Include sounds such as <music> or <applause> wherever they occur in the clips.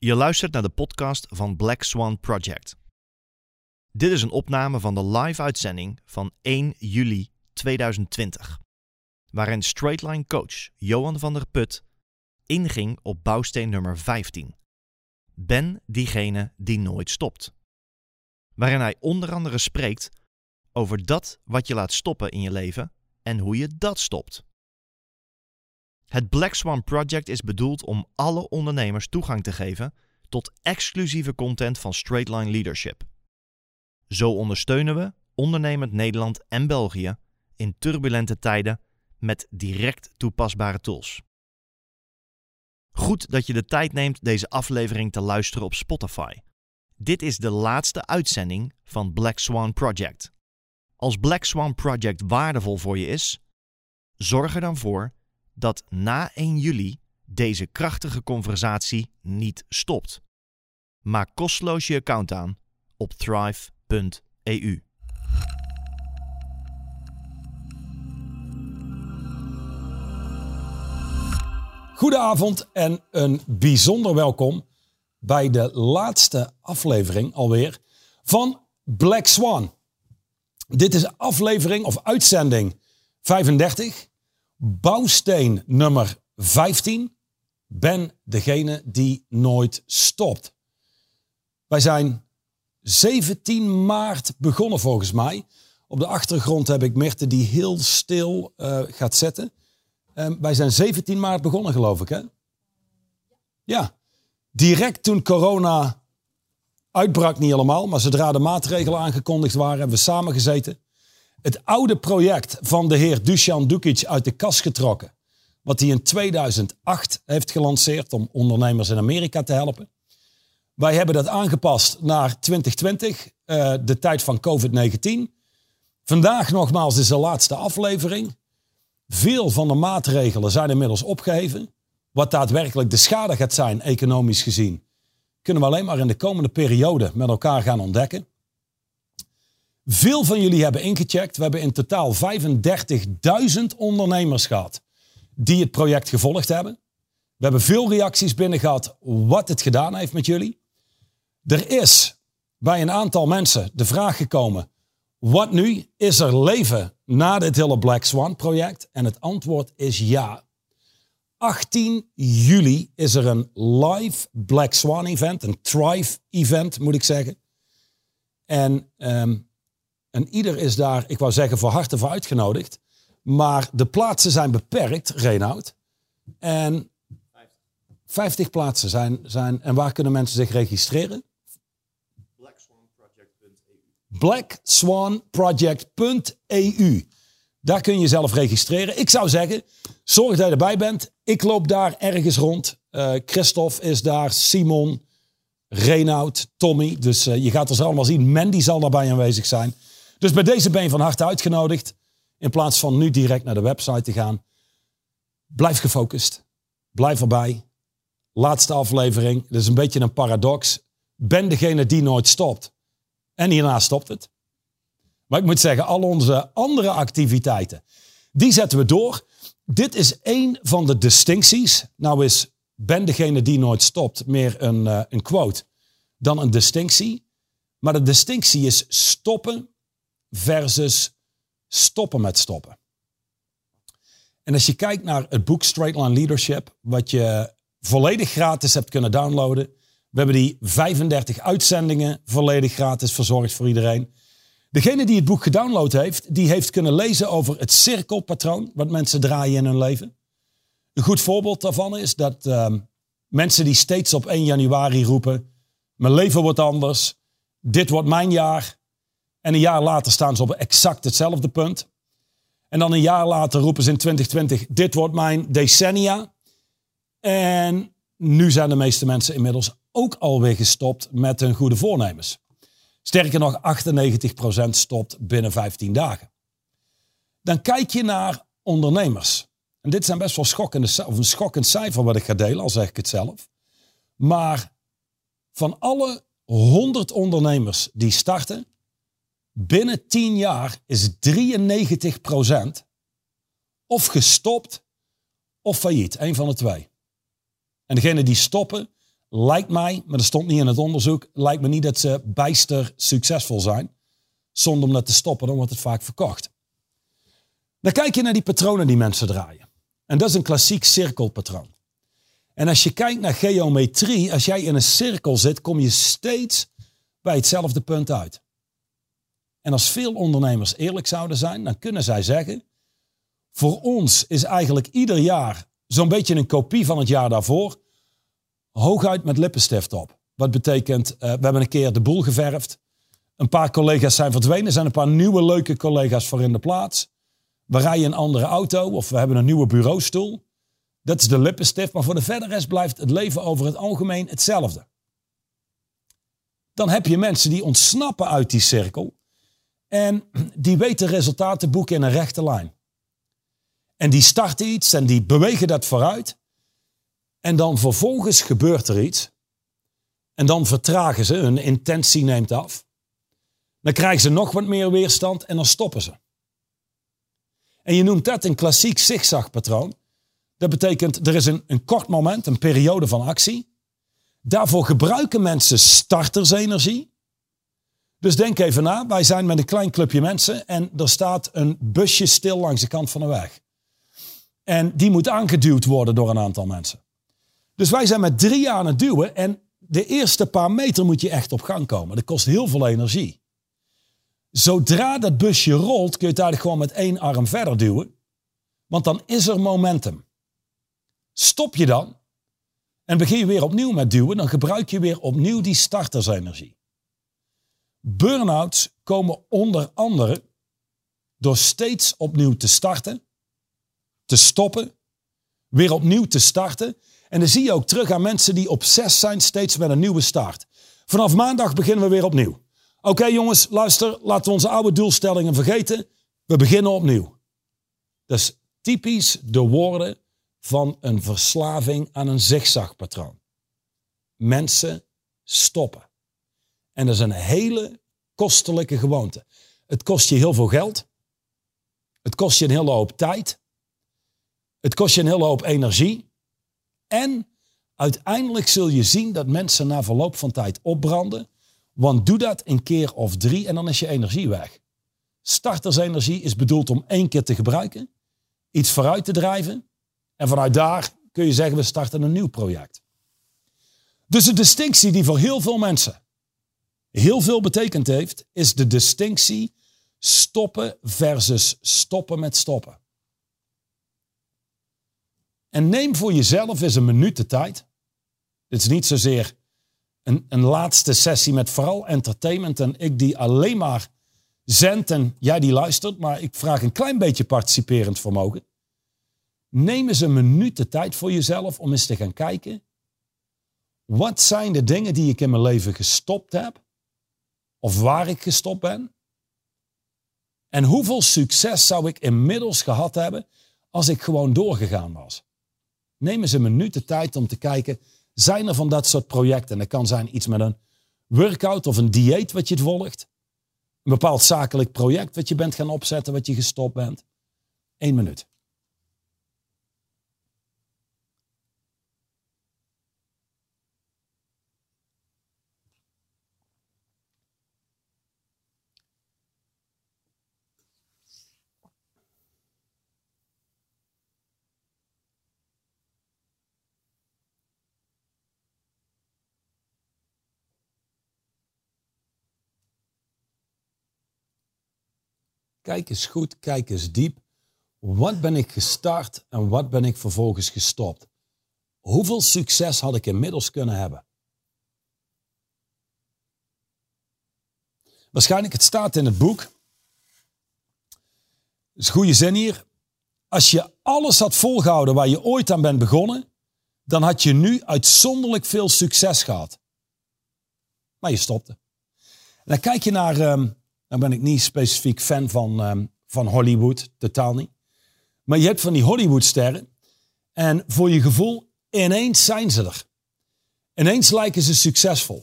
Je luistert naar de podcast van Black Swan Project. Dit is een opname van de live-uitzending van 1 juli 2020, waarin straightline coach Johan van der Put inging op bouwsteen nummer 15. Ben diegene die nooit stopt. Waarin hij onder andere spreekt over dat wat je laat stoppen in je leven en hoe je dat stopt. Het Black Swan Project is bedoeld om alle ondernemers toegang te geven tot exclusieve content van Straightline Leadership. Zo ondersteunen we ondernemend Nederland en België in turbulente tijden met direct toepasbare tools. Goed dat je de tijd neemt deze aflevering te luisteren op Spotify. Dit is de laatste uitzending van Black Swan Project. Als Black Swan Project waardevol voor je is, zorg er dan voor dat na 1 juli deze krachtige conversatie niet stopt. Maak kosteloos je account aan op thrive.eu. Goedenavond en een bijzonder welkom bij de laatste aflevering alweer van Black Swan. Dit is aflevering of uitzending 35, bouwsteen nummer 15. Ben degene die nooit stopt. Wij zijn 17 maart begonnen volgens mij. Op de achtergrond heb ik Mirte die heel stil uh, gaat zetten. Um, wij zijn 17 maart begonnen geloof ik hè? Ja. Direct toen corona uitbrak niet helemaal, maar zodra de maatregelen aangekondigd waren, hebben we samen gezeten. Het oude project van de heer Dusan Dukic uit de kas getrokken. Wat hij in 2008 heeft gelanceerd om ondernemers in Amerika te helpen. Wij hebben dat aangepast naar 2020, uh, eh, de tijd van COVID-19. Vandaag nogmaals is de laatste aflevering. Veel van de maatregelen zijn inmiddels opgeheven. Wat daadwerkelijk de schade gaat zijn, economisch gezien, kunnen we alleen maar in de komende periode met elkaar gaan ontdekken. Veel van jullie hebben ingecheckt. We hebben in totaal 35.000 ondernemers gehad die het project gevolgd hebben. We hebben veel reacties binnen gehad wat het gedaan heeft met jullie. Er is bij een aantal mensen de vraag gekomen: wat nu? Is er leven na dit hele Black Swan project? En het antwoord is ja. 18 juli is er een live Black Swan event, een Thrive event moet ik zeggen. En, um, en ieder is daar, ik wou zeggen, voor harte voor uitgenodigd. Maar de plaatsen zijn beperkt, Reinoud. En 50 plaatsen zijn, zijn. En waar kunnen mensen zich registreren? blackswanproject.eu. Daar kun je jezelf registreren. Ik zou zeggen, zorg dat je erbij bent. Ik loop daar ergens rond. Uh, Christophe is daar, Simon, Reinoud, Tommy. Dus uh, je gaat er allemaal zien. Mandy zal daarbij aanwezig zijn. Dus bij deze ben je van harte uitgenodigd. In plaats van nu direct naar de website te gaan. Blijf gefocust. Blijf erbij. Laatste aflevering. Dat is een beetje een paradox. Ben degene die nooit stopt. En hierna stopt het. Maar ik moet zeggen, al onze andere activiteiten, die zetten we door. Dit is één van de distincties. Nou is ben degene die nooit stopt meer een, uh, een quote dan een distinctie. Maar de distinctie is stoppen versus stoppen met stoppen. En als je kijkt naar het boek Straight Line Leadership, wat je volledig gratis hebt kunnen downloaden, we hebben die 35 uitzendingen volledig gratis verzorgd voor iedereen. Degene die het boek gedownload heeft, die heeft kunnen lezen over het cirkelpatroon wat mensen draaien in hun leven. Een goed voorbeeld daarvan is dat uh, mensen die steeds op 1 januari roepen, mijn leven wordt anders, dit wordt mijn jaar. En een jaar later staan ze op exact hetzelfde punt. En dan een jaar later roepen ze in 2020, dit wordt mijn decennia. En nu zijn de meeste mensen inmiddels ook alweer gestopt met hun goede voornemens. Sterker nog, 98% stopt binnen 15 dagen. Dan kijk je naar ondernemers. En dit zijn best wel schokkende, of een schokkend cijfer wat ik ga delen, al zeg ik het zelf. Maar van alle 100 ondernemers die starten, binnen 10 jaar is 93% of gestopt of failliet. Een van de twee. En degene die stoppen, lijkt mij, maar dat stond niet in het onderzoek, lijkt me niet dat ze bijster succesvol zijn. Zonder om dat te stoppen, dan wordt het vaak verkocht. Dan kijk je naar die patronen die mensen draaien. En dat is een klassiek cirkelpatroon. En als je kijkt naar geometrie, als jij in een cirkel zit, kom je steeds bij hetzelfde punt uit. En als veel ondernemers eerlijk zouden zijn, dan kunnen zij zeggen: voor ons is eigenlijk ieder jaar zo'n beetje een kopie van het jaar daarvoor, hooguit met lippenstift op. Wat betekent, uh, we hebben een keer de boel geverfd. Een paar collega's zijn verdwenen, er zijn een paar nieuwe leuke collega's voor in de plaats. We rijden een andere auto of we hebben een nieuwe bureaustoel. Dat is de lippenstift, maar voor de verder rest blijft het leven over het algemeen hetzelfde. Dan heb je mensen die ontsnappen uit die cirkel en die weten resultaten boeken in een rechte lijn. En die starten iets en die bewegen dat vooruit. En dan vervolgens gebeurt er iets. En dan vertragen ze, hun intentie neemt af. Dan krijgen ze nog wat meer weerstand en dan stoppen ze. En je noemt dat een klassiek zigzagpatroon. Dat betekent, er is een, een kort moment, een periode van actie. Daarvoor gebruiken mensen startersenergie. Dus denk even na, wij zijn met een klein clubje mensen en er staat een busje stil langs de kant van de weg. En die moet aangeduwd worden door een aantal mensen. Dus wij zijn met drie aan het duwen en de eerste paar meter moet je echt op gang komen. Dat kost heel veel energie. Zodra dat busje rolt, kun je het eigenlijk gewoon met één arm verder duwen. Want dan is er momentum. Stop je dan en begin je weer opnieuw met duwen, dan gebruik je weer opnieuw die startersenergie. Burn-outs komen onder andere door steeds opnieuw te starten, te stoppen, weer opnieuw te starten. En dan zie je ook terug aan mensen die op zes zijn, steeds met een nieuwe start. Vanaf maandag beginnen we weer opnieuw. Oké jongens, luister, laten we onze oude doelstellingen vergeten. We beginnen opnieuw. Dat is typisch de woorden van een verslaving aan een zigzagpatroon. Mensen stoppen. En dat is een hele kostelijke gewoonte. Het kost je heel veel geld. Het kost je een hele hoop tijd. Het kost je een hele hoop energie. En uiteindelijk zul je zien dat mensen na verloop van tijd opbranden. Want doe dat een keer of drie en dan is je energie weg. Startersenergie is bedoeld om één keer te gebruiken, iets vooruit te drijven. En vanuit daar kun je zeggen, we starten een nieuw project. Dus de distinctie die voor heel veel mensen heel veel betekend heeft, is de distinctie stoppen versus stoppen met stoppen. En neem voor jezelf eens een minuut de tijd. Dit is niet zozeer een, een laatste sessie met vooral entertainment en ik die alleen maar zend en jij die luistert, maar ik vraag een klein beetje participerend vermogen. Neem eens een minuut de tijd voor jezelf om eens te gaan kijken. Wat zijn de dingen die ik in mijn leven gestopt heb? Of waar ik gestopt ben? En hoeveel succes zou ik inmiddels gehad hebben als ik gewoon doorgegaan was? Neem eens een minuut de tijd om te kijken, zijn er van dat soort projecten? Dat kan zijn iets met een workout of een dieet wat je volgt. Een bepaald zakelijk project wat je bent gaan opzetten, wat je gestopt bent. Eén minuut. Kijk eens goed, kijk eens diep. Wat ben ik gestart en wat ben ik vervolgens gestopt? Hoeveel succes had ik inmiddels kunnen hebben? Waarschijnlijk, het staat in het boek. Dat is een goede zin hier. Als je alles had volgehouden waar je ooit aan bent begonnen, dan had je nu uitzonderlijk veel succes gehad. Maar je stopte. En dan kijk je naar ehm, dan ben ik niet specifiek fan van, ehm, van Hollywood, totaal niet. Maar je hebt van die Hollywoodsterren. En voor je gevoel, ineens zijn ze er. Ineens lijken ze succesvol.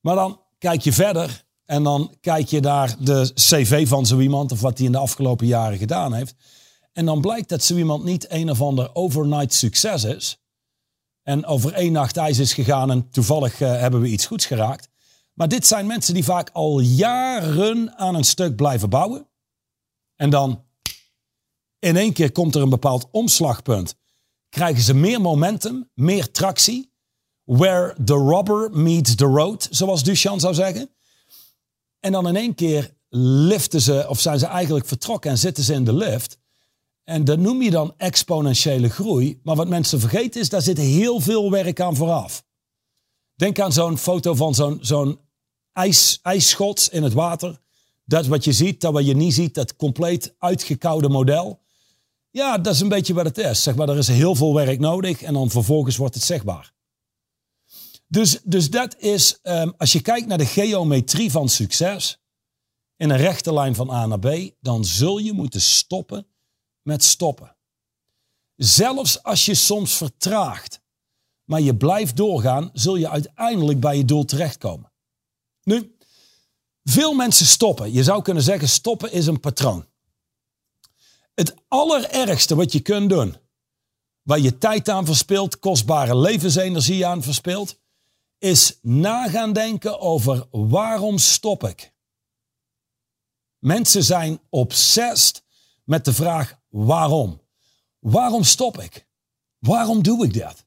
Maar dan kijk je verder en dan kijk je naar de cv van zo iemand of wat hij in de afgelopen jaren gedaan heeft. En dan blijkt dat zo iemand niet een of ander overnight succes is. en over één nacht ijs is gegaan en toevallig eh, hebben we iets goeds geraakt. Maar dit zijn mensen die vaak al jaren aan een stuk blijven bouwen. En dan in één keer komt er een bepaald omslagpunt. Krijgen ze meer momentum, meer tractie. Where the rubber meets the road, zoals Duchamp zou zeggen. En dan in één keer liften ze, of zijn ze eigenlijk vertrokken en zitten ze in de lift. En dat noem je dan exponentiële groei. Maar wat mensen vergeten is, daar zit heel veel werk aan vooraf. Denk aan zo'n foto van zo'n zo'n ijs, ijsschots in het water. Dat wat je ziet, dat wat je niet ziet, dat compleet uitgekoude model. Ja, dat is een beetje wat het is. Zeg maar, er is heel veel werk nodig en dan vervolgens wordt het zichtbaar. Dus, dus dat is, um, als je kijkt naar de geometrie van succes, in een rechte lijn van A naar B, dan zul je moeten stoppen met stoppen. Zelfs als je soms vertraagt, maar je blijft doorgaan, zul je uiteindelijk bij je doel terechtkomen. Nu, veel mensen stoppen. Je zou kunnen zeggen, stoppen is een patroon. Het allerergste wat je kunt doen, waar je tijd aan verspilt, kostbare levensenergie aan verspilt, is nagaan denken over waarom stop ik? Mensen zijn obsessed met de vraag waarom. Waarom stop ik? Waarom doe ik dat?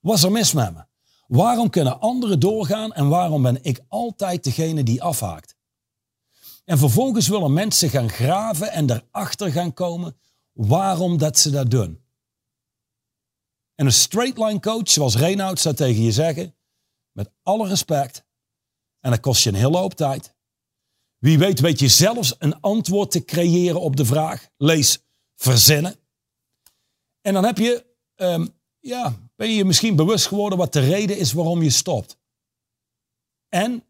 Wat is er mis met me? Waarom kunnen anderen doorgaan en waarom ben ik altijd degene die afhaakt? En vervolgens willen mensen gaan graven en erachter gaan komen waarom dat ze dat doen. En een straight line coach zoals Reinoud zou tegen je zeggen, met alle respect, en dat kost je een hele hoop tijd. Wie weet weet je zelfs een antwoord te creëren op de vraag. Lees verzinnen. En dan heb je, um, ja, ben je misschien bewust geworden wat de reden is waarom je stopt. En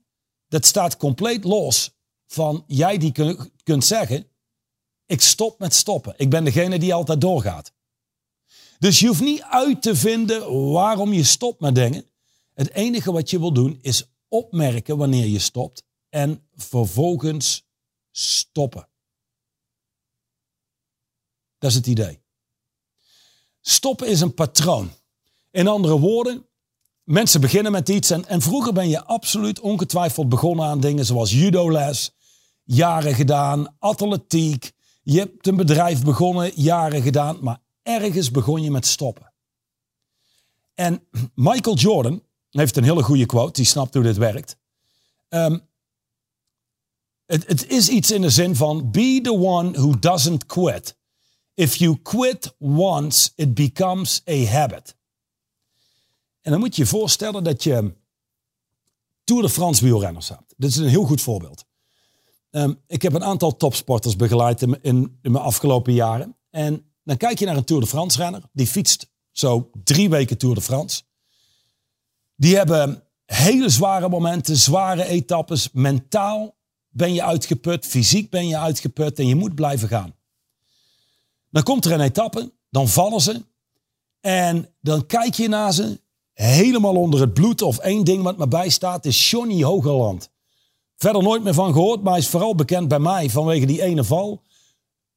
dat staat compleet los van jij die kun, kunt zeggen, ik stop met stoppen. Ik ben degene die altijd doorgaat. Dus je hoeft niet uit te vinden waarom je stopt met dingen. Het enige wat je wil doen is opmerken wanneer je stopt en vervolgens stoppen. Dat is het idee. Stoppen is een patroon. In andere woorden, mensen beginnen met iets en, vroeger ben je absoluut ongetwijfeld begonnen aan dingen zoals judoles, jaren gedaan, atletiek. Je hebt een bedrijf begonnen, jaren gedaan, maar ergens begon je met stoppen. En Michael Jordan heeft een hele goede quote, die snapt hoe dit werkt. Um, het, het is iets in de zin van, be the one who doesn't quit. If you quit once, it becomes a habit. En dan moet je je voorstellen dat je Tour de France wielrenners hebt. Dit is een heel goed voorbeeld. Um, ik heb een aantal topsporters begeleid in, in, in, mijn afgelopen jaren. En dan kijk je naar een Tour de France renner. Die fietst zo drie weken Tour de France. Die hebben hele zware momenten, zware etappes. Mentaal ben je uitgeput, fysiek ben je uitgeput en je moet blijven gaan. Dan komt er een etappe, dan vallen ze. En dan kijk je naar ze, helemaal onder het bloed. Of één ding wat me bijstaat is Johnny Hogerland. Verder nooit meer van gehoord, maar hij is vooral bekend bij mij vanwege die ene val.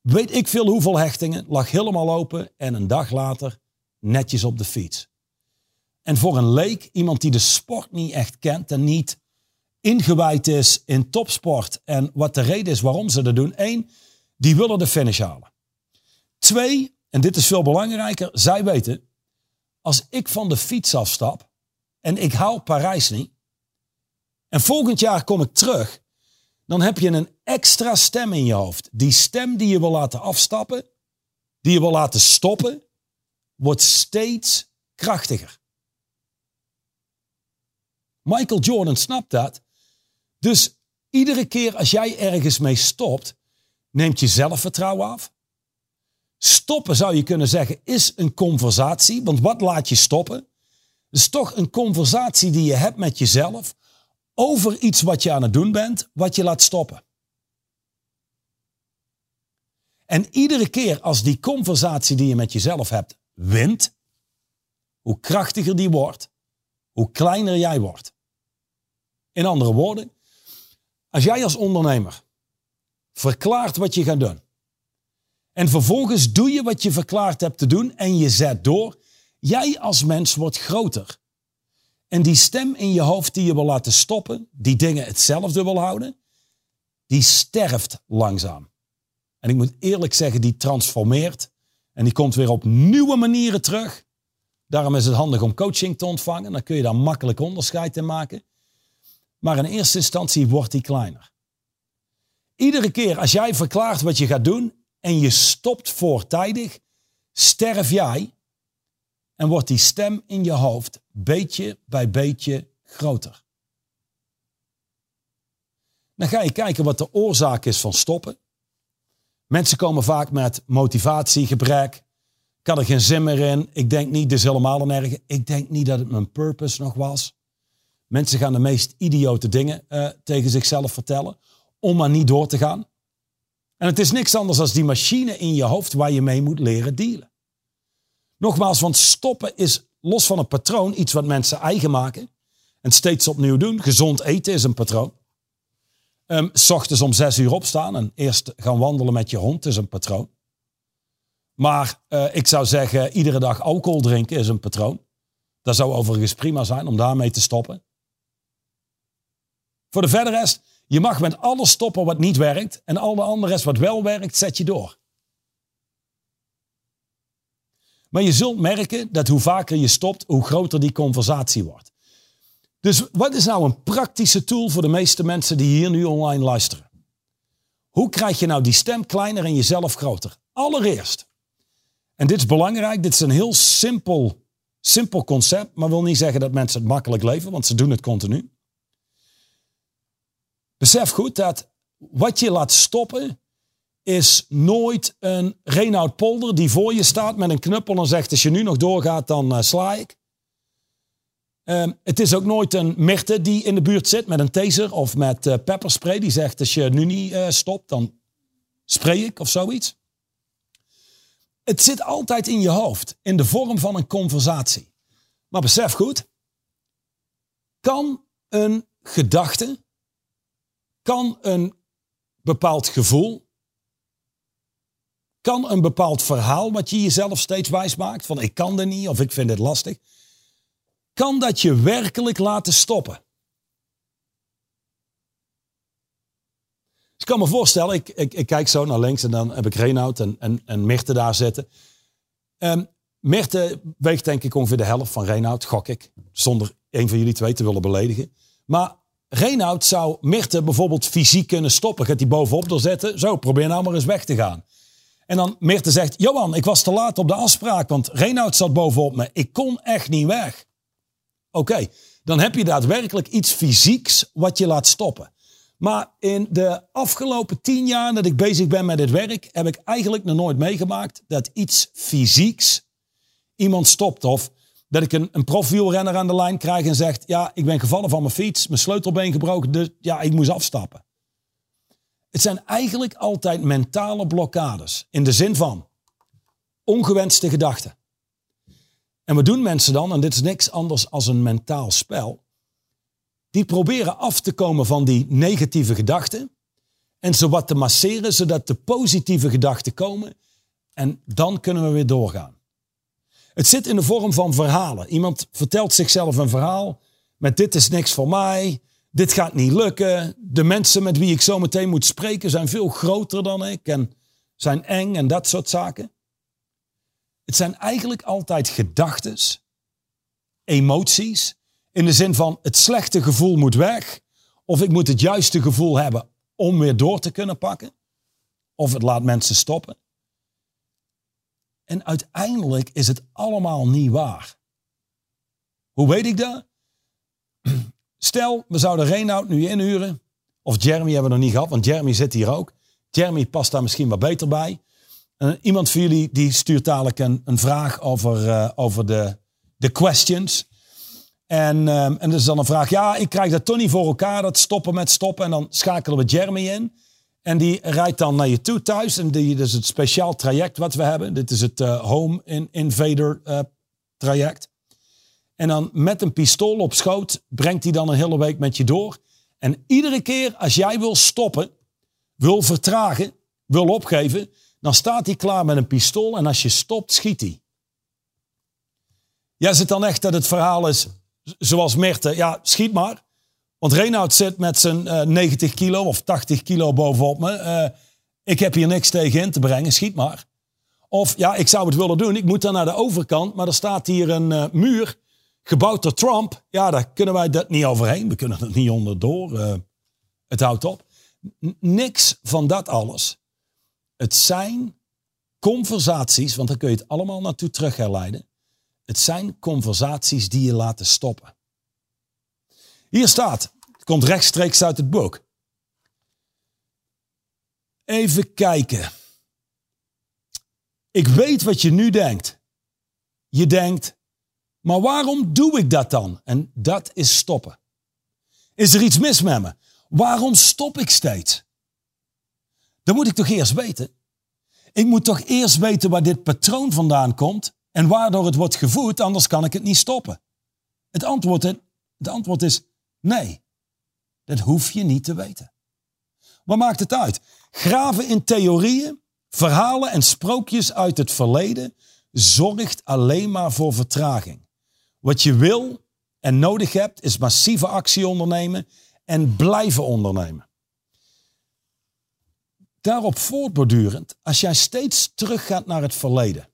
Weet ik veel hoeveel hechtingen, lag helemaal open en een dag later netjes op de fiets. En voor een leek, iemand die de sport niet echt kent en niet ingewijd is in topsport en wat de reden is waarom ze dat doen. Eén, die willen de finish halen. Twee, en dit is veel belangrijker, zij weten, als ik van de fiets afstap en ik haal Parijs niet, en volgend jaar kom ik terug, dan heb je een extra stem in je hoofd. Die stem die je wil laten afstappen, die je wil laten stoppen, wordt steeds krachtiger. Michael Jordan snapt dat. Dus iedere keer als jij ergens mee stopt, neemt je zelfvertrouwen af. Stoppen zou je kunnen zeggen is een conversatie, want wat laat je stoppen? Het is toch een conversatie die je hebt met jezelf over iets wat je aan het doen bent, wat je laat stoppen. En iedere keer als die conversatie die je met jezelf hebt wint, hoe krachtiger die wordt, hoe kleiner jij wordt. In andere woorden, als jij als ondernemer verklaart wat je gaat doen, en vervolgens doe je wat je verklaard hebt te doen en je zet door, Jij als mens wordt groter. En die stem in je hoofd die je wil laten stoppen, die dingen hetzelfde wil houden, die sterft langzaam. En ik moet eerlijk zeggen, die transformeert en die komt weer op nieuwe manieren terug. Daarom is het handig om coaching te ontvangen. Dan kun je daar makkelijk onderscheid in maken. Maar in eerste instantie wordt die kleiner. Iedere keer als jij verklaart wat je gaat doen en je stopt voortijdig, sterf jij en wordt die stem in je hoofd beetje bij beetje groter. Dan ga je kijken wat de oorzaak is van stoppen. Mensen komen vaak met motivatiegebrek. Ik had er geen zin meer in. Ik denk niet, dus helemaal een. Ik denk niet dat het mijn purpose nog was. Mensen gaan de meest idiote dingen uh, tegen zichzelf vertellen om maar niet door te gaan. En het is niks anders dan die machine in je hoofd waar je mee moet leren dealen. Nogmaals, want stoppen is los van een patroon iets wat mensen eigen maken en steeds opnieuw doen. Gezond eten is een patroon. Um, s ochtends om zes uur opstaan en eerst gaan wandelen met je hond is een patroon. Maar uh, ik zou zeggen, iedere dag alcohol drinken is een patroon. Dat zou overigens prima zijn om daarmee te stoppen. Voor de verder rest, je mag met alles stoppen wat niet werkt en al de andere rest wat wel werkt, zet je door. Maar je zult merken dat hoe vaker je stopt, hoe groter die conversatie wordt. Dus wat is nou een praktische tool voor de meeste mensen die hier nu online luisteren? Hoe krijg je nou die stem kleiner en jezelf groter? Allereerst, en dit is belangrijk, dit is een heel simpel, simpel concept, maar wil niet zeggen dat mensen het makkelijk leven, want ze doen het continu. Besef goed dat wat je laat stoppen is nooit een Reinoud Polder die voor je staat met een knuppel en zegt als je nu nog doorgaat dan uh, sla ik. Um, het is ook nooit een Mirte die in de buurt zit met een taser of met uh, pepperspray die zegt als je nu niet uh, stopt dan spray ik of zoiets. Het zit altijd in je hoofd in de vorm van een conversatie. Maar besef goed, kan een gedachte kan een bepaald gevoel, kan een bepaald verhaal wat je jezelf steeds wijs maakt, van ik kan er niet of ik vind het lastig, kan dat je werkelijk laten stoppen. Dus ik kan me voorstellen, ik, ik, ik kijk zo naar links en dan heb ik Reinoud en, en, Mirte daar zitten. Um, Mirte weegt denk ik ongeveer de helft van Reinoud, gok ik. Zonder een van jullie twee te willen beledigen. Maar Reinoud zou Mirte bijvoorbeeld fysiek kunnen stoppen. Gaat hij bovenop doorzetten. Zo, probeer nou maar eens weg te gaan. En dan Mirte zegt, Johan, ik was te laat op de afspraak, want Reinoud zat bovenop me. Ik kon echt niet weg. Oké, dan heb je daadwerkelijk iets fysieks wat je laat stoppen. Maar in de afgelopen tien jaar dat ik bezig ben met dit werk, heb ik eigenlijk nog nooit meegemaakt dat iets fysieks iemand stopt. Of dat ik een, een profielrenner aan de lijn krijg en zegt: Ja, ik ben gevallen van mijn fiets, mijn sleutelbeen gebroken, dus ja, ik moest afstappen. Het zijn eigenlijk altijd mentale blokkades. In de zin van ongewenste gedachten. En wat doen mensen dan? En dit is niks anders als een mentaal spel. Die proberen af te komen van die negatieve gedachten. En ze wat te masseren, zodat de positieve gedachten komen. En dan kunnen we weer doorgaan. Het zit in de vorm van verhalen. Iemand vertelt zichzelf een verhaal met dit is niks voor mij, dit gaat niet lukken. De mensen met wie ik zo meteen moet spreken zijn veel groter dan ik en zijn eng en dat soort zaken. Het zijn eigenlijk altijd gedachten, emoties, in de zin van het slechte gevoel moet weg, of ik moet het juiste gevoel hebben om weer door te kunnen pakken, of het laat mensen stoppen. En uiteindelijk is het allemaal niet waar. Hoe weet ik dat? Stel, we zouden Reinoud nu inhuren. Of Jeremy hebben we nog niet gehad, want Jeremy zit hier ook. Jeremy past daar misschien wat beter bij. Uh, iemand van jullie die stuurt dadelijk een, een vraag over, uh, over de, de questions. En, um, en dat is dan een vraag. Ja, ik krijg dat toch niet voor elkaar, dat stoppen met stoppen. En dan schakelen we Jeremy in. En die rijdt dan naar je toe thuis. En die, dat is het speciaal traject wat we hebben. Dit is het uh, Home in Invader uh, traject. En dan met een pistool op schoot brengt hij dan een hele week met je door. En iedere keer als jij wil stoppen, wil vertragen, wil opgeven, dan staat hij klaar met een pistool. En als je stopt, schiet hij. Jij zit dan echt dat het verhaal is zoals Mirte. Ja, schiet maar. Want Reinoud zit met zijn uh, 90 kilo of 80 kilo bovenop me. Uh, ik heb hier niks tegen in te brengen, schiet maar. Of ja, ik zou het willen doen. Ik moet dan naar de overkant, maar er staat hier een uh, muur gebouwd door Trump. Ja, daar kunnen wij dat niet overheen. We kunnen er niet onderdoor. Het houdt op. Niks van dat alles. Het zijn conversaties, want daar kun je het allemaal naartoe terug herleiden. Het zijn conversaties die je laten stoppen. Hier staat, het komt rechtstreeks uit het boek. Even kijken. Ik weet wat je nu denkt. Je denkt, maar waarom doe ik dat dan? En dat is stoppen. Is er iets mis met me? Waarom stop ik steeds? Dan moet ik toch eerst weten. Ik moet toch eerst weten waar dit patroon vandaan komt en waardoor het wordt gevoed, anders kan ik het niet stoppen. Het antwoord, het antwoord is nee. Dat hoef je niet te weten. Wat maakt het uit? Graven in theorieën, verhalen en sprookjes uit het verleden zorgt alleen maar voor vertraging. Wat je wil en nodig hebt is massieve actie ondernemen en blijven ondernemen. Daarop voortbordurend, als jij steeds teruggaat naar het verleden,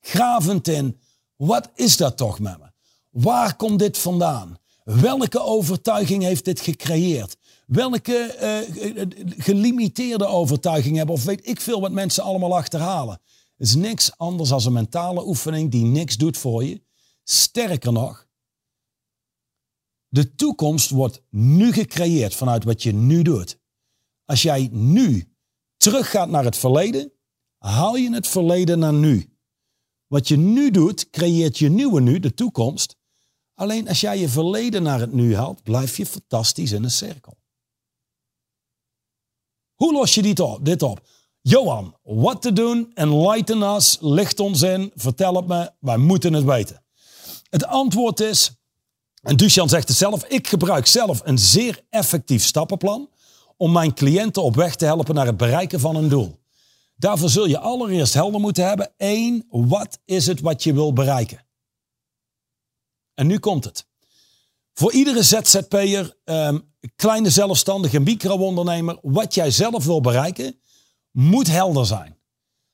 gravend in, wat is dat toch met me? Waar komt dit vandaan? Welke overtuiging heeft dit gecreëerd? Welke uh, gelimiteerde overtuiging hebben? Of weet ik veel wat mensen allemaal achterhalen? Het is niks anders dan een mentale oefening die niks doet voor je. Sterker nog, de toekomst wordt nu gecreëerd vanuit wat je nu doet. Als jij nu teruggaat naar het verleden, haal je het verleden naar nu. Wat je nu doet, creëert je nieuwe nu, de toekomst. Alleen als jij je verleden naar het nu haalt, blijf je fantastisch in een cirkel. Hoe los je dit op? Dit op? Johan, wat te doen? Enlighten us, licht ons in, vertel het me, wij moeten het weten. Het antwoord is, en Duchan zegt het zelf, ik gebruik zelf een zeer effectief stappenplan om mijn cliënten op weg te helpen naar het bereiken van een doel. Daarvoor zul je allereerst helder moeten hebben, één, wat is het wat je wil bereiken? En nu komt het. Voor iedere ZZP'er, um, kleine zelfstandige micro-ondernemer, wat jij zelf wil bereiken, moet helder zijn.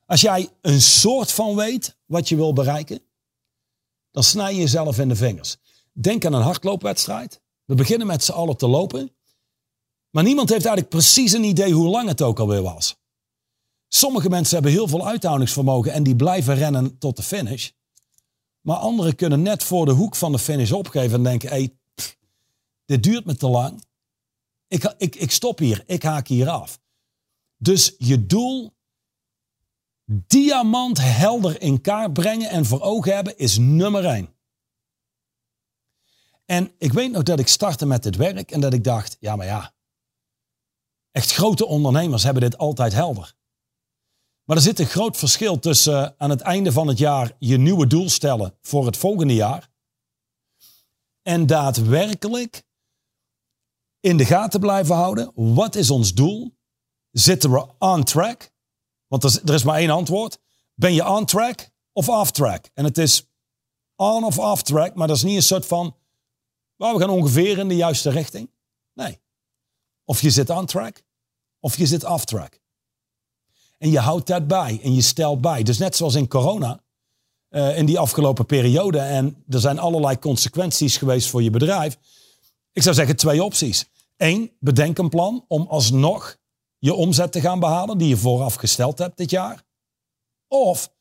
Als jij een soort van weet wat je wil bereiken, dan snij je jezelf in de vingers. Denk aan een hardloopwedstrijd. We beginnen met z'n allen te lopen. Maar niemand heeft eigenlijk precies een idee hoe lang het ook alweer was. Sommige mensen hebben heel veel uithoudingsvermogen en die blijven rennen tot de finish. Maar anderen kunnen net voor de hoek van de finish opgeven en denken: hey, dit duurt me te lang. Ik, ik, ik stop hier, ik haak hier af. Dus je doel diamant helder in kaart brengen en voor ogen hebben is nummer één. En ik weet nog dat ik startte met dit werk en dat ik dacht, ja maar ja, echt grote ondernemers hebben dit altijd helder. Maar er zit een groot verschil tussen eh, aan het einde van het jaar je nieuwe doel stellen voor het volgende jaar en daadwerkelijk in de gaten blijven houden. Wat is ons doel? Zitten we on track? Want er is, maar één antwoord. Ben je on track of off track? En het is on of off track, maar dat is niet een soort van, we gaan ongeveer in de juiste richting. Nee. Of je zit on track, of je zit off track. En je houdt dat bij en je stelt bij. Dus net zoals in corona, uh, in die afgelopen periode, en er zijn allerlei consequenties geweest voor je bedrijf. Ik zou zeggen twee opties. Eén, bedenk een plan om alsnog je omzet te gaan behalen die je vooraf gesteld hebt dit jaar. Of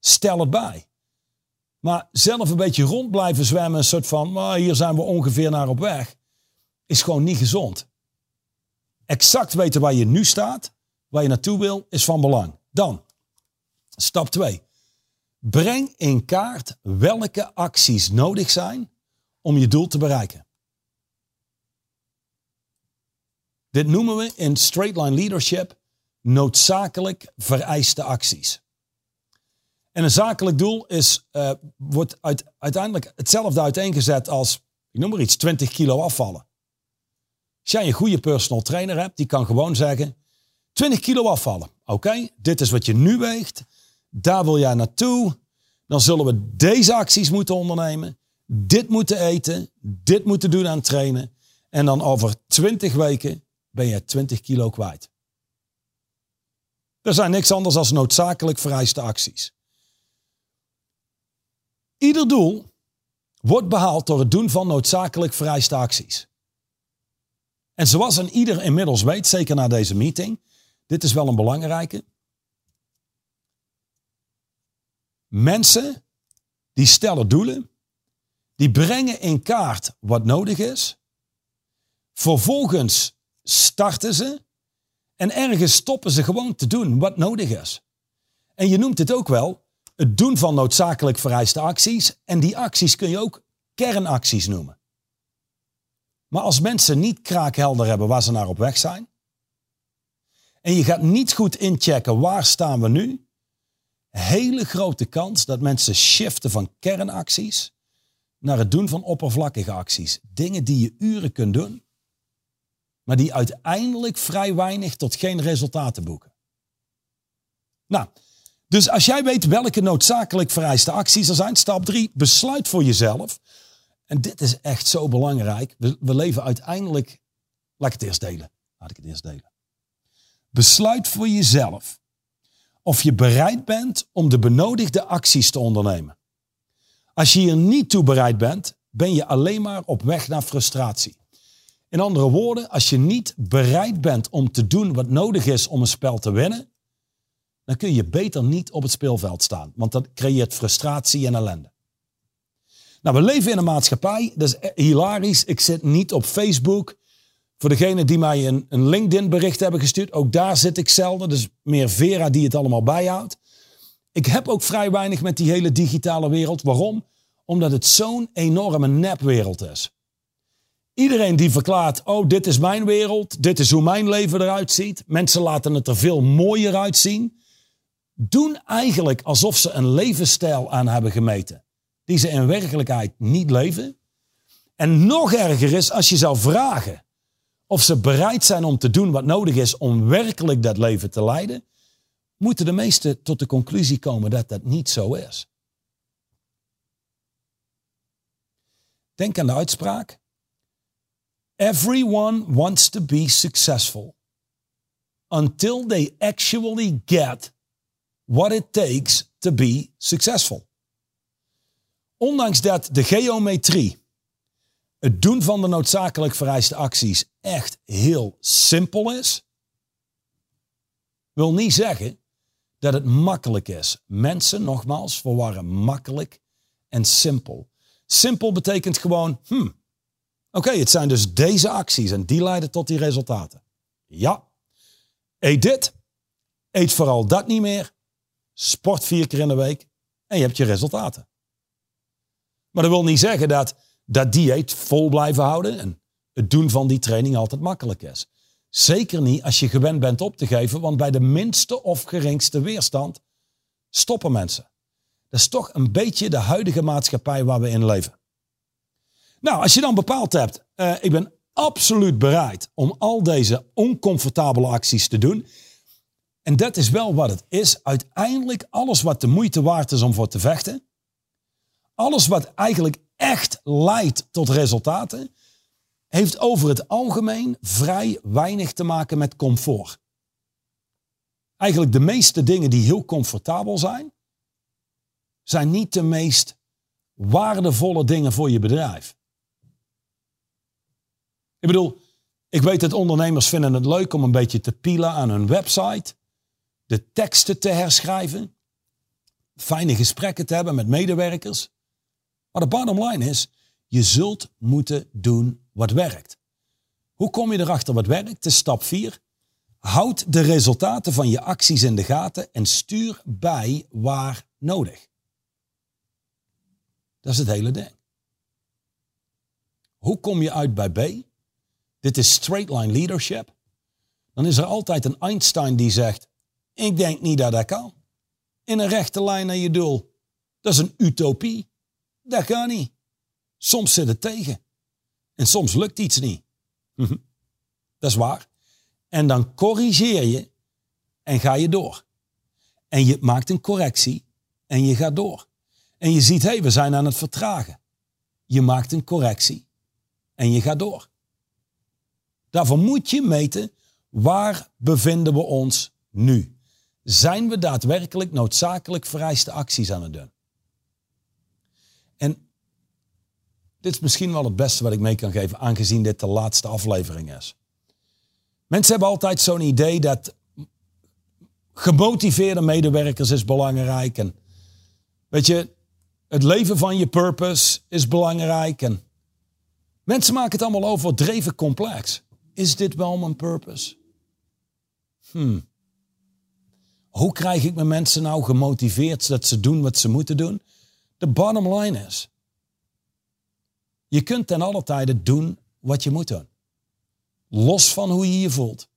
stel het bij. Maar zelf een beetje rond blijven zwemmen, een soort van, maar hier zijn we ongeveer naar op weg, is gewoon niet gezond. Exact weten waar je nu staat, waar je naartoe wil, is van belang. Dan, stap 2. Breng in kaart welke acties nodig zijn om je doel te bereiken. Dit noemen we in straight line leadership noodzakelijk vereiste acties. En een zakelijk doel is, uh, wordt uit, uiteindelijk hetzelfde uiteengezet als, ik noem maar iets, 20 kilo afvallen. Als jij een goede personal trainer hebt, die kan gewoon zeggen, 20 kilo afvallen. Oké, dit is wat je nu weegt. Daar wil jij naartoe. dan zullen we deze acties moeten ondernemen, dit moeten eten, dit moeten doen aan trainen. En dan over 20 weken ben je 20 kilo kwijt. Er zijn niks anders dan noodzakelijk vereiste acties. Ieder doel wordt behaald door het doen van noodzakelijk vereiste acties. En zoals een ieder inmiddels weet, zeker na deze meeting, dit is wel een belangrijke. Mensen die stellen doelen, die brengen in kaart wat nodig is. Vervolgens starten ze en ergens stoppen ze gewoon te doen wat nodig is. En je noemt het ook wel het doen van noodzakelijk vereiste acties. En die acties kun je ook kernacties noemen. Maar als mensen niet kraakhelder hebben waar ze naar op weg zijn. En je gaat niet goed inchecken waar staan we nu. Hele grote kans dat mensen shiften van kernacties naar het doen van oppervlakkige acties. Dingen die je uren kunt doen, maar die uiteindelijk vrij weinig tot geen resultaten boeken. Nou, dus als jij weet welke noodzakelijk vereiste acties er zijn, stap 3, besluit voor jezelf. En dit is echt zo belangrijk. We, we leven uiteindelijk. Laat ik het eerst delen. Laat ik het eerst delen. Besluit voor jezelf of je bereid bent om de benodigde acties te ondernemen. Als je hier niet toe bereid bent, ben je alleen maar op weg naar frustratie. In andere woorden, als je niet bereid bent om te doen wat nodig is om een spel te winnen, dan kun je beter niet op het speelveld staan, want dat creëert frustratie en ellende. Nou, we leven in een maatschappij, dat is hilarisch. Ik zit niet op Facebook. Voor degenen die mij een, een LinkedIn bericht hebben gestuurd, ook daar zit ik zelden. Dus meer Vera die het allemaal bijhoudt. Ik heb ook vrij weinig met die hele digitale wereld. Waarom? Omdat het zo'n enorme nepwereld is. Iedereen die verklaart, oh dit is mijn wereld, dit is hoe mijn leven eruit ziet. Mensen laten het er veel mooier uitzien doen eigenlijk alsof ze een levensstijl aan hebben gemeten, die ze in werkelijkheid niet leven. En nog erger is als je zou vragen of ze bereid zijn om te doen wat nodig is om werkelijk dat leven te leiden, moeten de meesten tot de conclusie komen dat dat niet zo is. Denk aan de uitspraak. Everyone wants to be successful until they actually get what it takes to be successful. Ondanks dat de geometrie, het doen van de noodzakelijk vereiste acties, echt heel simpel is, wil niet zeggen dat het makkelijk is. Mensen, nogmaals, verwarren makkelijk en simpel. Simpel betekent gewoon, hm, oké, het zijn dus deze acties en die leiden tot die resultaten. Ja, eet dit, eet vooral dat niet meer sport vier keer in de week en je hebt je resultaten. Maar dat wil niet zeggen dat dat dieet vol blijven houden en het doen van die training altijd makkelijk is. Zeker niet als je gewend bent op te geven, want bij de minste of geringste weerstand stoppen mensen. Dat is toch een beetje de huidige maatschappij waar we in leven. Nou, als je dan bepaald hebt, uh, ik ben absoluut bereid om al deze oncomfortabele acties te doen. En dat is wel wat het is. Uiteindelijk alles wat de moeite waard is om voor te vechten. Alles wat eigenlijk echt leidt tot resultaten. Heeft over het algemeen vrij weinig te maken met comfort. Eigenlijk de meeste dingen die heel comfortabel zijn. Zijn niet de meest waardevolle dingen voor je bedrijf. Ik bedoel, ik weet dat ondernemers vinden het leuk om een beetje te pielen aan hun website de teksten te herschrijven, fijne gesprekken te hebben met medewerkers. Maar de bottom line is, je zult moeten doen wat werkt. Hoe kom je erachter wat werkt? is stap 4. Houd de resultaten van je acties in de gaten en stuur bij waar nodig. Dat is het hele ding. Hoe kom je uit bij B? Dit is straight line leadership. Dan is er altijd een Einstein die zegt: ik denk niet dat dat kan. In een rechte lijn naar je doel. Dat is een utopie. Dat kan niet. Soms zit het tegen. En soms lukt iets niet. Mhm. Dat is waar. En dan corrigeer je en ga je door. En je maakt een correctie en je gaat door. En je ziet, hé, hey, we zijn aan het vertragen. Je maakt een correctie en je gaat door. Daarvoor moet je meten, waar bevinden we ons nu? Zijn we daadwerkelijk noodzakelijk vereiste acties aan het doen? En dit is misschien wel het beste wat ik mee kan geven, aangezien dit de laatste aflevering is. Mensen hebben altijd zo'n idee dat gemotiveerde medewerkers is belangrijk. En weet je, het leven van je purpose is belangrijk. En mensen maken het allemaal over dreven complex. Is dit wel mijn purpose? Hmm. Hoe krijg ik mijn mensen nou gemotiveerd zodat ze doen wat ze moeten doen? De bottom line is, je kunt ten alle tijde doen wat je moet doen. Los van hoe je je voelt.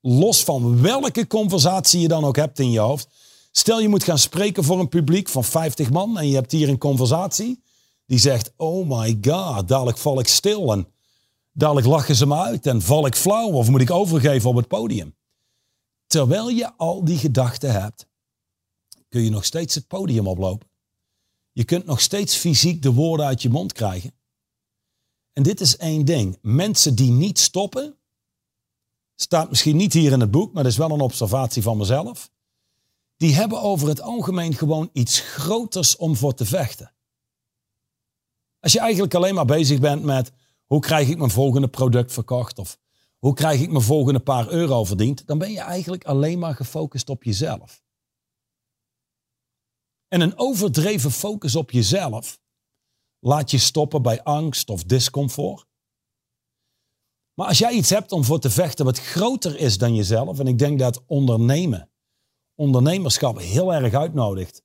Los van welke conversatie je dan ook hebt in je hoofd. Stel je moet gaan spreken voor een publiek van 50 man en je hebt hier een conversatie die zegt, oh my god, dadelijk val ik stil en dadelijk lachen ze me uit en val ik flauw of moet ik overgeven op het podium. Terwijl je al die gedachten hebt, kun je nog steeds het podium oplopen. Je kunt nog steeds fysiek de woorden uit je mond krijgen. En dit is één ding. Mensen die niet stoppen, staat misschien niet hier in het boek, maar dat is wel een observatie van mezelf. Die hebben over het algemeen gewoon iets groters om voor te vechten. Als je eigenlijk alleen maar bezig bent met hoe krijg ik mijn volgende product verkocht of hoe krijg ik mijn volgende paar euro verdiend, dan ben je eigenlijk alleen maar gefocust op jezelf. En een overdreven focus op jezelf laat je stoppen bij angst of discomfort. Maar als jij iets hebt om voor te vechten wat groter is dan jezelf, en ik denk dat ondernemen, ondernemerschap heel erg uitnodigt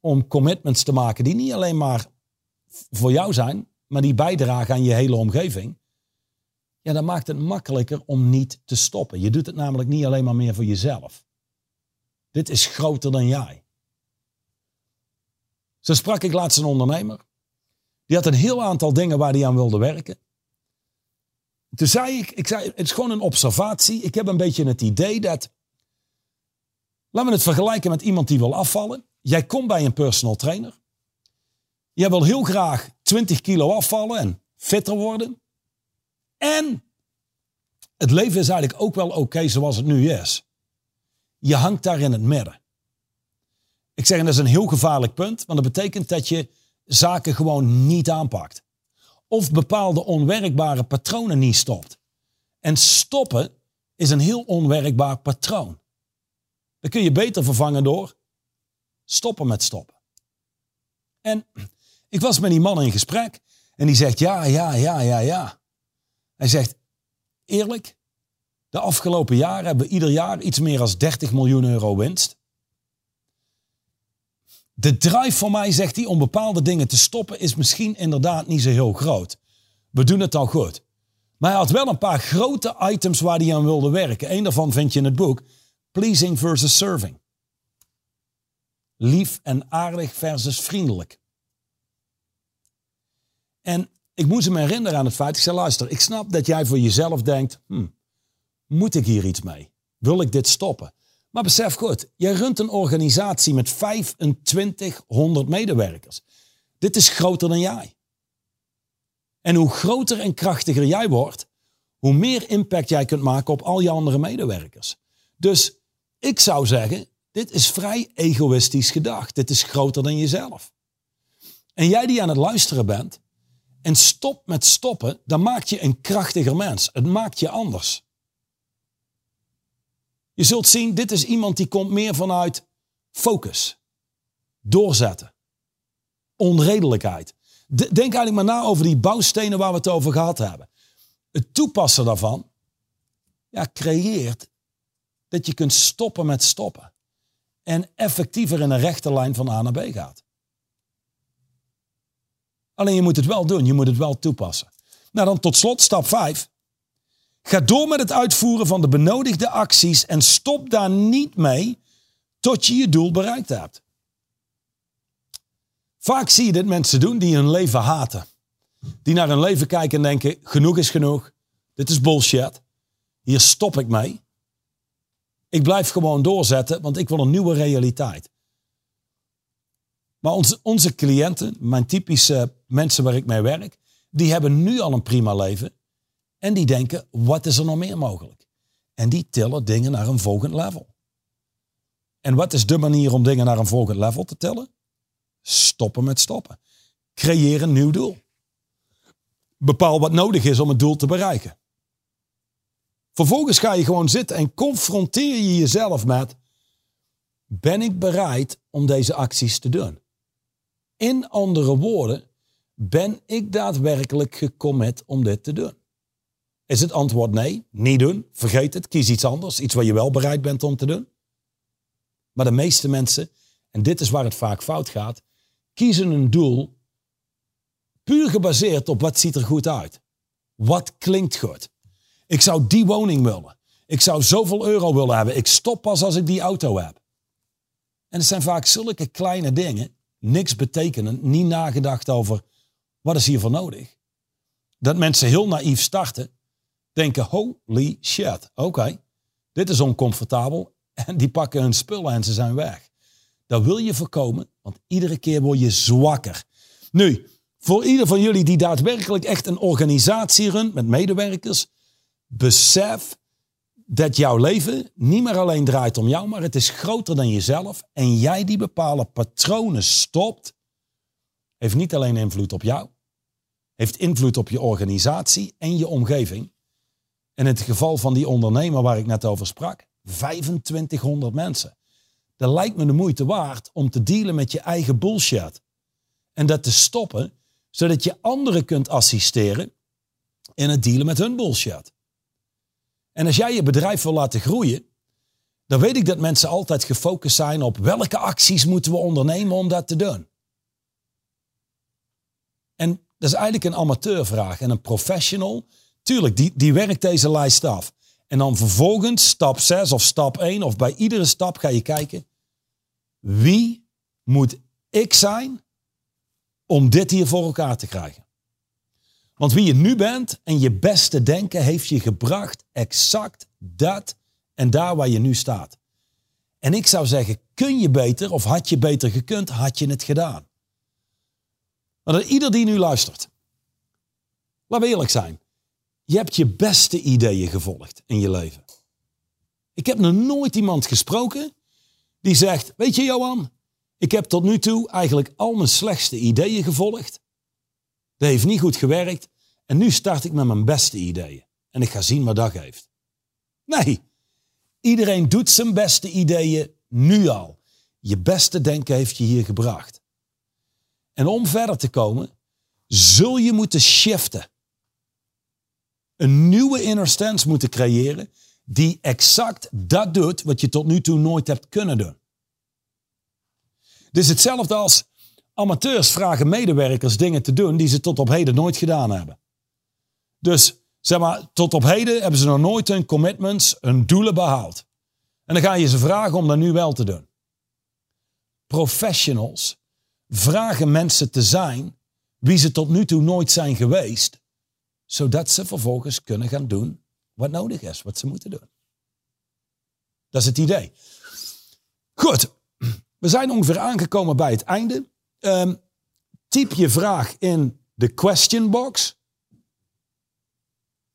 om commitments te maken die niet alleen maar voor jou zijn, maar die bijdragen aan je hele omgeving, ja, dan maakt het makkelijker om niet te stoppen. Je doet het namelijk niet alleen maar meer voor jezelf. Dit is groter dan jij. Zo sprak ik laatst een ondernemer. Die had een heel aantal dingen waar hij aan wilde werken. Toen zei ik, ik zei, het is gewoon een observatie. Ik heb een beetje het idee dat, laten we het vergelijken met iemand die wil afvallen. Jij komt bij een personal trainer. Jij wil heel graag 20 kilo afvallen en fitter worden. En het leven is eigenlijk ook wel oké zoals het nu is. Je hangt daar in het midden. Ik zeg, en dat is een heel gevaarlijk punt, want dat betekent dat je zaken gewoon niet aanpakt. Of bepaalde onwerkbare patronen niet stopt. En stoppen is een heel onwerkbaar patroon. Dat kun je beter vervangen door stoppen met stoppen. En ik was met die man in gesprek en die zegt ja, ja, ja, ja, ja. Hij zegt eerlijk, de afgelopen jaren hebben we ieder jaar iets meer dan 30 miljoen euro winst. De drive voor mij, zegt hij, om bepaalde dingen te stoppen is misschien inderdaad niet zo heel groot. We doen het al goed. Maar hij had wel een paar grote items waar hij aan wilde werken. Eén daarvan vind je in het boek. Pleasing versus serving. Lief en aardig versus vriendelijk. En ik moest hem herinneren aan het feit, ik zei luister, ik snap dat jij voor jezelf denkt, hm, moet ik hier iets mee? Wil ik dit stoppen? Maar besef goed, je runt een organisatie met 2500 medewerkers. Dit is groter dan jij. En hoe groter en krachtiger jij wordt, hoe meer impact jij kunt maken op al je andere medewerkers. Dus ik zou zeggen, dit is vrij egoïstisch gedacht. Dit is groter dan jezelf. En jij die aan het luisteren bent en stop met stoppen, dan maak je een krachtiger mens. Het maakt je anders. Je zult zien, dit is iemand die komt meer vanuit focus, doorzetten, onredelijkheid. Denk eigenlijk maar na over die bouwstenen waar we het over gehad hebben. Het toepassen daarvan ja, creëert dat je kunt stoppen met stoppen. En effectiever in een rechte lijn van A naar B gaat. Alleen je moet het wel doen, je moet het wel toepassen. Nou dan tot slot stap 5. Ga door met het uitvoeren van de benodigde acties en stop daar niet mee tot je je doel bereikt hebt. Vaak zie je dit mensen doen die hun leven haten. Die naar hun leven kijken en denken, genoeg is genoeg. Dit is bullshit. Hier stop ik mee. Ik blijf gewoon doorzetten, want ik wil een nieuwe realiteit. Maar onze, onze cliënten, mijn typische mensen waar ik mee werk, die hebben nu al een prima leven. En die denken, wat is er nog meer mogelijk? En die tillen dingen naar een volgend level. En wat is de manier om dingen naar een volgend level te tillen? Stoppen met stoppen. Creëer een nieuw doel. Bepaal wat nodig is om het doel te bereiken. Vervolgens ga je gewoon zitten en confronteer je jezelf met: ben ik bereid om deze acties te doen? In andere woorden, ben ik daadwerkelijk gecommit om dit te doen? Is het antwoord nee, niet doen, vergeet het, kies iets anders, iets waar je wel bereid bent om te doen? Maar de meeste mensen, en dit is waar het vaak fout gaat, kiezen een doel puur gebaseerd op wat ziet er goed uit. Wat klinkt goed? Ik zou die woning willen. Ik zou zoveel euro willen hebben. Ik stop pas als ik die auto heb. En het zijn vaak zulke kleine dingen, niks betekenend, niet nagedacht over wat is hiervoor nodig. Dat mensen heel naïef starten, denken holy shit, oké, dit is oncomfortabel <laughs> en die pakken hun spullen en ze zijn weg. Dat wil je voorkomen, want iedere keer word je zwakker. Nu, voor ieder van jullie die daadwerkelijk echt een organisatie runt met medewerkers, besef dat jouw leven niet meer alleen draait om jou, maar het is groter dan jezelf. En jij die bepaalde patronen stopt, heeft niet alleen invloed op jou, heeft invloed op je organisatie en je omgeving. In het geval van die ondernemer waar ik net over sprak, 2500 mensen. Dat lijkt me de moeite waard om te dealen met je eigen bullshit. En dat te stoppen, zodat je anderen kunt assisteren in het dealen met hun bullshit. En als jij je bedrijf wil laten groeien, dan weet ik dat mensen altijd gefocust zijn op welke acties moeten we ondernemen om dat te doen. En dat is eigenlijk een amateurvraag. En een professional, tuurlijk, die, die werkt deze lijst af. En dan vervolgens stap 6 of stap 1 of bij iedere stap ga je kijken, wie moet ik zijn om dit hier voor elkaar te krijgen? Want wie je nu bent en je beste denken heeft je gebracht exact dat en daar waar je nu staat. En ik zou zeggen, kun je beter of had je beter gekund, had je het gedaan. Maar ieder die nu luistert, laten we eerlijk zijn. Je hebt je beste ideeën gevolgd in je leven. Ik heb nog nooit iemand gesproken die zegt, weet je Johan, ik heb tot nu toe eigenlijk al mijn slechtste ideeën gevolgd. Dat heeft niet goed gewerkt. En nu start ik met mijn beste ideeën. En ik ga zien wat dat geeft. Nee, iedereen doet zijn beste ideeën nu al. Je beste denken heeft je hier gebracht. En om verder te komen, zul je moeten shiften. Een nieuwe inner stance moeten creëren die exact dat doet wat je tot nu toe nooit hebt kunnen doen. Dus hetzelfde als amateurs vragen medewerkers dingen te doen die ze tot op heden nooit gedaan hebben. Dus zeg maar, tot op heden hebben ze nog nooit hun commitments, hun doelen behaald. En dan ga je ze vragen om dat nu wel te doen. Professionals vragen mensen te zijn wie ze tot nu toe nooit zijn geweest, zodat ze vervolgens kunnen gaan doen wat nodig is, wat ze moeten doen. Dat is het idee. Goed, we zijn ongeveer aangekomen bij het einde. Um, typ je vraag in de question box.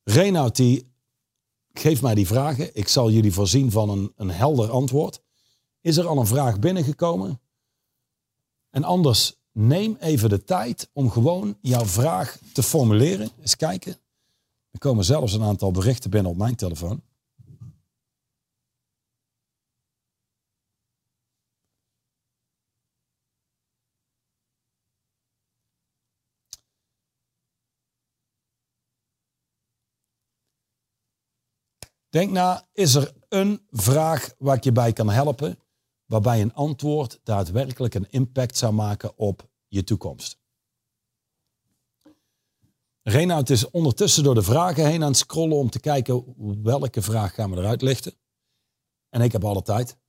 Reinoud die geeft mij die vragen. Ik zal jullie voorzien van een, een helder antwoord. Is er al een vraag binnengekomen? En anders neem even de tijd om gewoon jouw vraag te formuleren. Eens kijken. Er komen zelfs een aantal berichten binnen op mijn telefoon. Denk na, is er een vraag waar ik je bij kan helpen, waarbij een antwoord daadwerkelijk een impact zou maken op je toekomst? Reinoud is ondertussen door de vragen heen aan het scrollen om te kijken welke vraag gaan we eruit lichten. En ik heb alle tijd.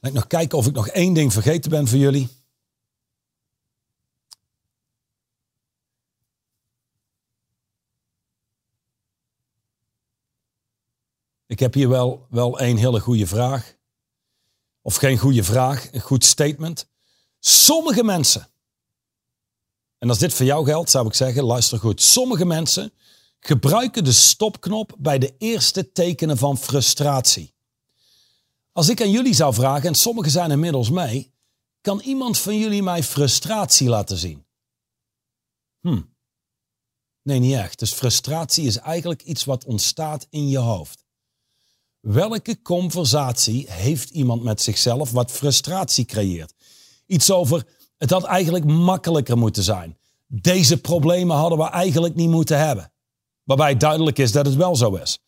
ik nog kijken of ik nog één ding vergeten ben voor jullie. Ik heb hier wel, wel een hele goede vraag. Of geen goede vraag, een goed statement. Sommige mensen, en als dit voor jou geldt, zou ik zeggen, luister goed. Sommige mensen gebruiken de stopknop bij de eerste tekenen van frustratie. Als ik aan jullie zou vragen, en sommigen zijn inmiddels mee, kan iemand van jullie mij frustratie laten zien? Hm. Nee, niet echt. Dus frustratie is eigenlijk iets wat ontstaat in je hoofd. Welke conversatie heeft iemand met zichzelf wat frustratie creëert? Iets over, het had eigenlijk makkelijker moeten zijn. Deze problemen hadden we eigenlijk niet moeten hebben. Waarbij duidelijk is dat het wel zo is.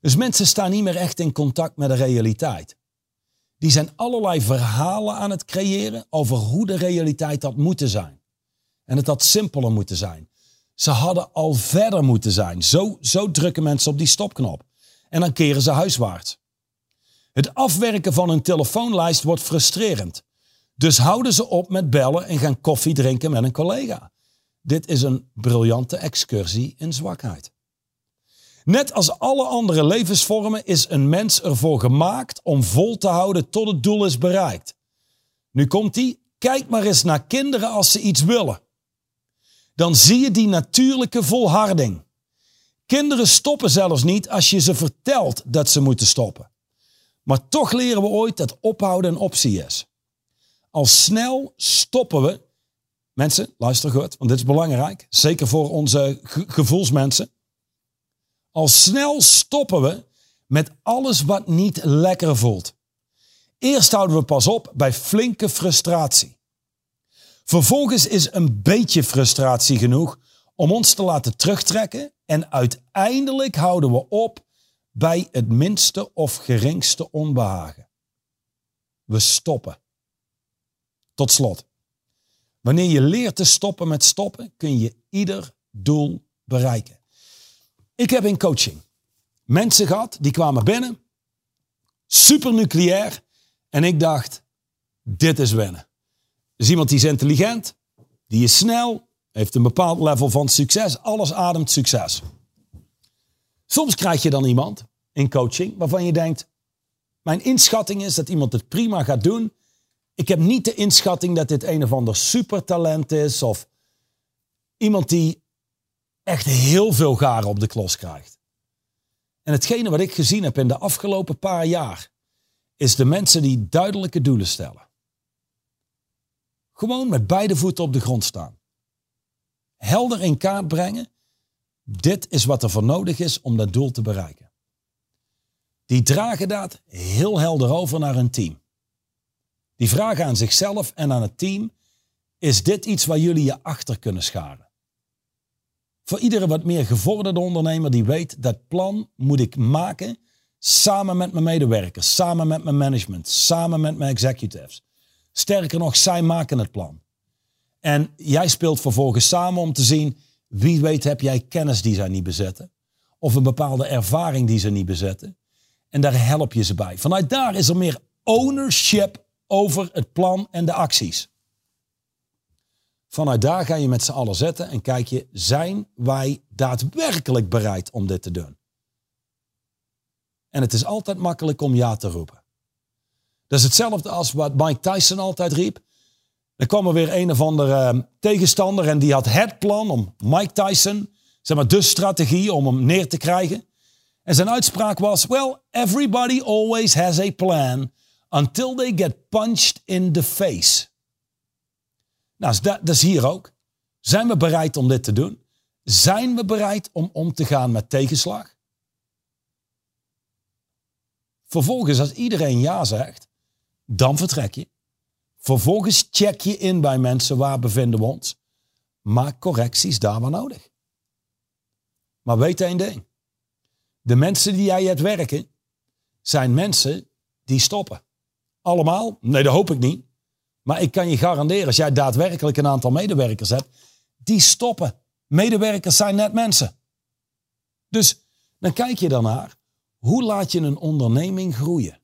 Dus mensen staan niet meer echt in contact met de realiteit. Die zijn allerlei verhalen aan het creëren over hoe de realiteit had moeten zijn. En het had simpeler moeten zijn. Ze hadden al verder moeten zijn. Zo, zo drukken mensen op die stopknop. En dan keren ze huiswaarts. Het afwerken van een telefoonlijst wordt frustrerend. Dus houden ze op met bellen en gaan koffie drinken met een collega. Dit is een briljante excursie in zwakheid. Net als alle andere levensvormen is een mens ervoor gemaakt om vol te houden tot het doel is bereikt. Nu komt hij. Kijk maar eens naar kinderen als ze iets willen. Dan zie je die natuurlijke volharding. Kinderen stoppen zelfs niet als je ze vertelt dat ze moeten stoppen. Maar toch leren we ooit dat ophouden een optie is. Al snel stoppen we. Mensen, luister goed, want dit is belangrijk. Zeker voor onze gevoelsmensen. Al snel stoppen we met alles wat niet lekker voelt. Eerst houden we pas op bij flinke frustratie. Vervolgens is een beetje frustratie genoeg om ons te laten terugtrekken en uiteindelijk houden we op bij het minste of geringste onbehagen. We stoppen. Tot slot. Wanneer je leert te stoppen met stoppen, kun je ieder doel bereiken. Ik heb in coaching mensen gehad die kwamen binnen, super nucleair, en ik dacht, dit is wennen. Dus iemand die is intelligent, die is snel, heeft een bepaald level van succes, alles ademt succes. Soms krijg je dan iemand in coaching waarvan je denkt, mijn inschatting is dat iemand het prima gaat doen. Ik heb niet de inschatting dat dit een of ander supertalent is of iemand die echt heel veel garen op de klos krijgt. En hetgene wat ik gezien heb in de afgelopen paar jaar, is de mensen die duidelijke doelen stellen. Gewoon met beide voeten op de grond staan. Helder in kaart brengen, dit is wat er voor nodig is om dat doel te bereiken. Die dragen dat heel helder over naar hun team. Die vragen aan zichzelf en aan het team, is dit iets waar jullie je achter kunnen scharen? Voor iedere wat meer gevorderde ondernemer die weet dat plan moet ik maken samen met mijn medewerkers, samen met mijn management, samen met mijn executives. Sterker nog, zij maken het plan. En jij speelt vervolgens samen om te zien wie weet heb jij kennis die zij niet bezetten of een bepaalde ervaring die ze niet bezetten. En daar help je ze bij. Vanuit daar is er meer ownership over het plan en de acties. Vanuit daar ga je met z'n allen zetten en kijk je, zijn wij daadwerkelijk bereid om dit te doen? En het is altijd makkelijk om ja te roepen. Dat is hetzelfde als wat Mike Tyson altijd riep. Er kwam er weer een of andere ehm, tegenstander en die had het plan om Mike Tyson, zeg maar de strategie om hem neer te krijgen. En zijn uitspraak was, well, everybody always has a plan until they get punched in the face. Nou, dat, is hier ook. Zijn we bereid om dit te doen? Zijn we bereid om om te gaan met tegenslag? Vervolgens, als iedereen ja zegt, dan vertrek je. Vervolgens check je in bij mensen waar bevinden we ons. Maak correcties daar waar nodig. Maar weet één ding. De mensen die jij hebt werken, zijn mensen die stoppen. Allemaal? Nee, dat hoop ik niet. Maar ik kan je garanderen, als jij daadwerkelijk een aantal medewerkers hebt, die stoppen. Medewerkers zijn net mensen. Dus dan kijk je daarnaar, hoe laat je een onderneming groeien?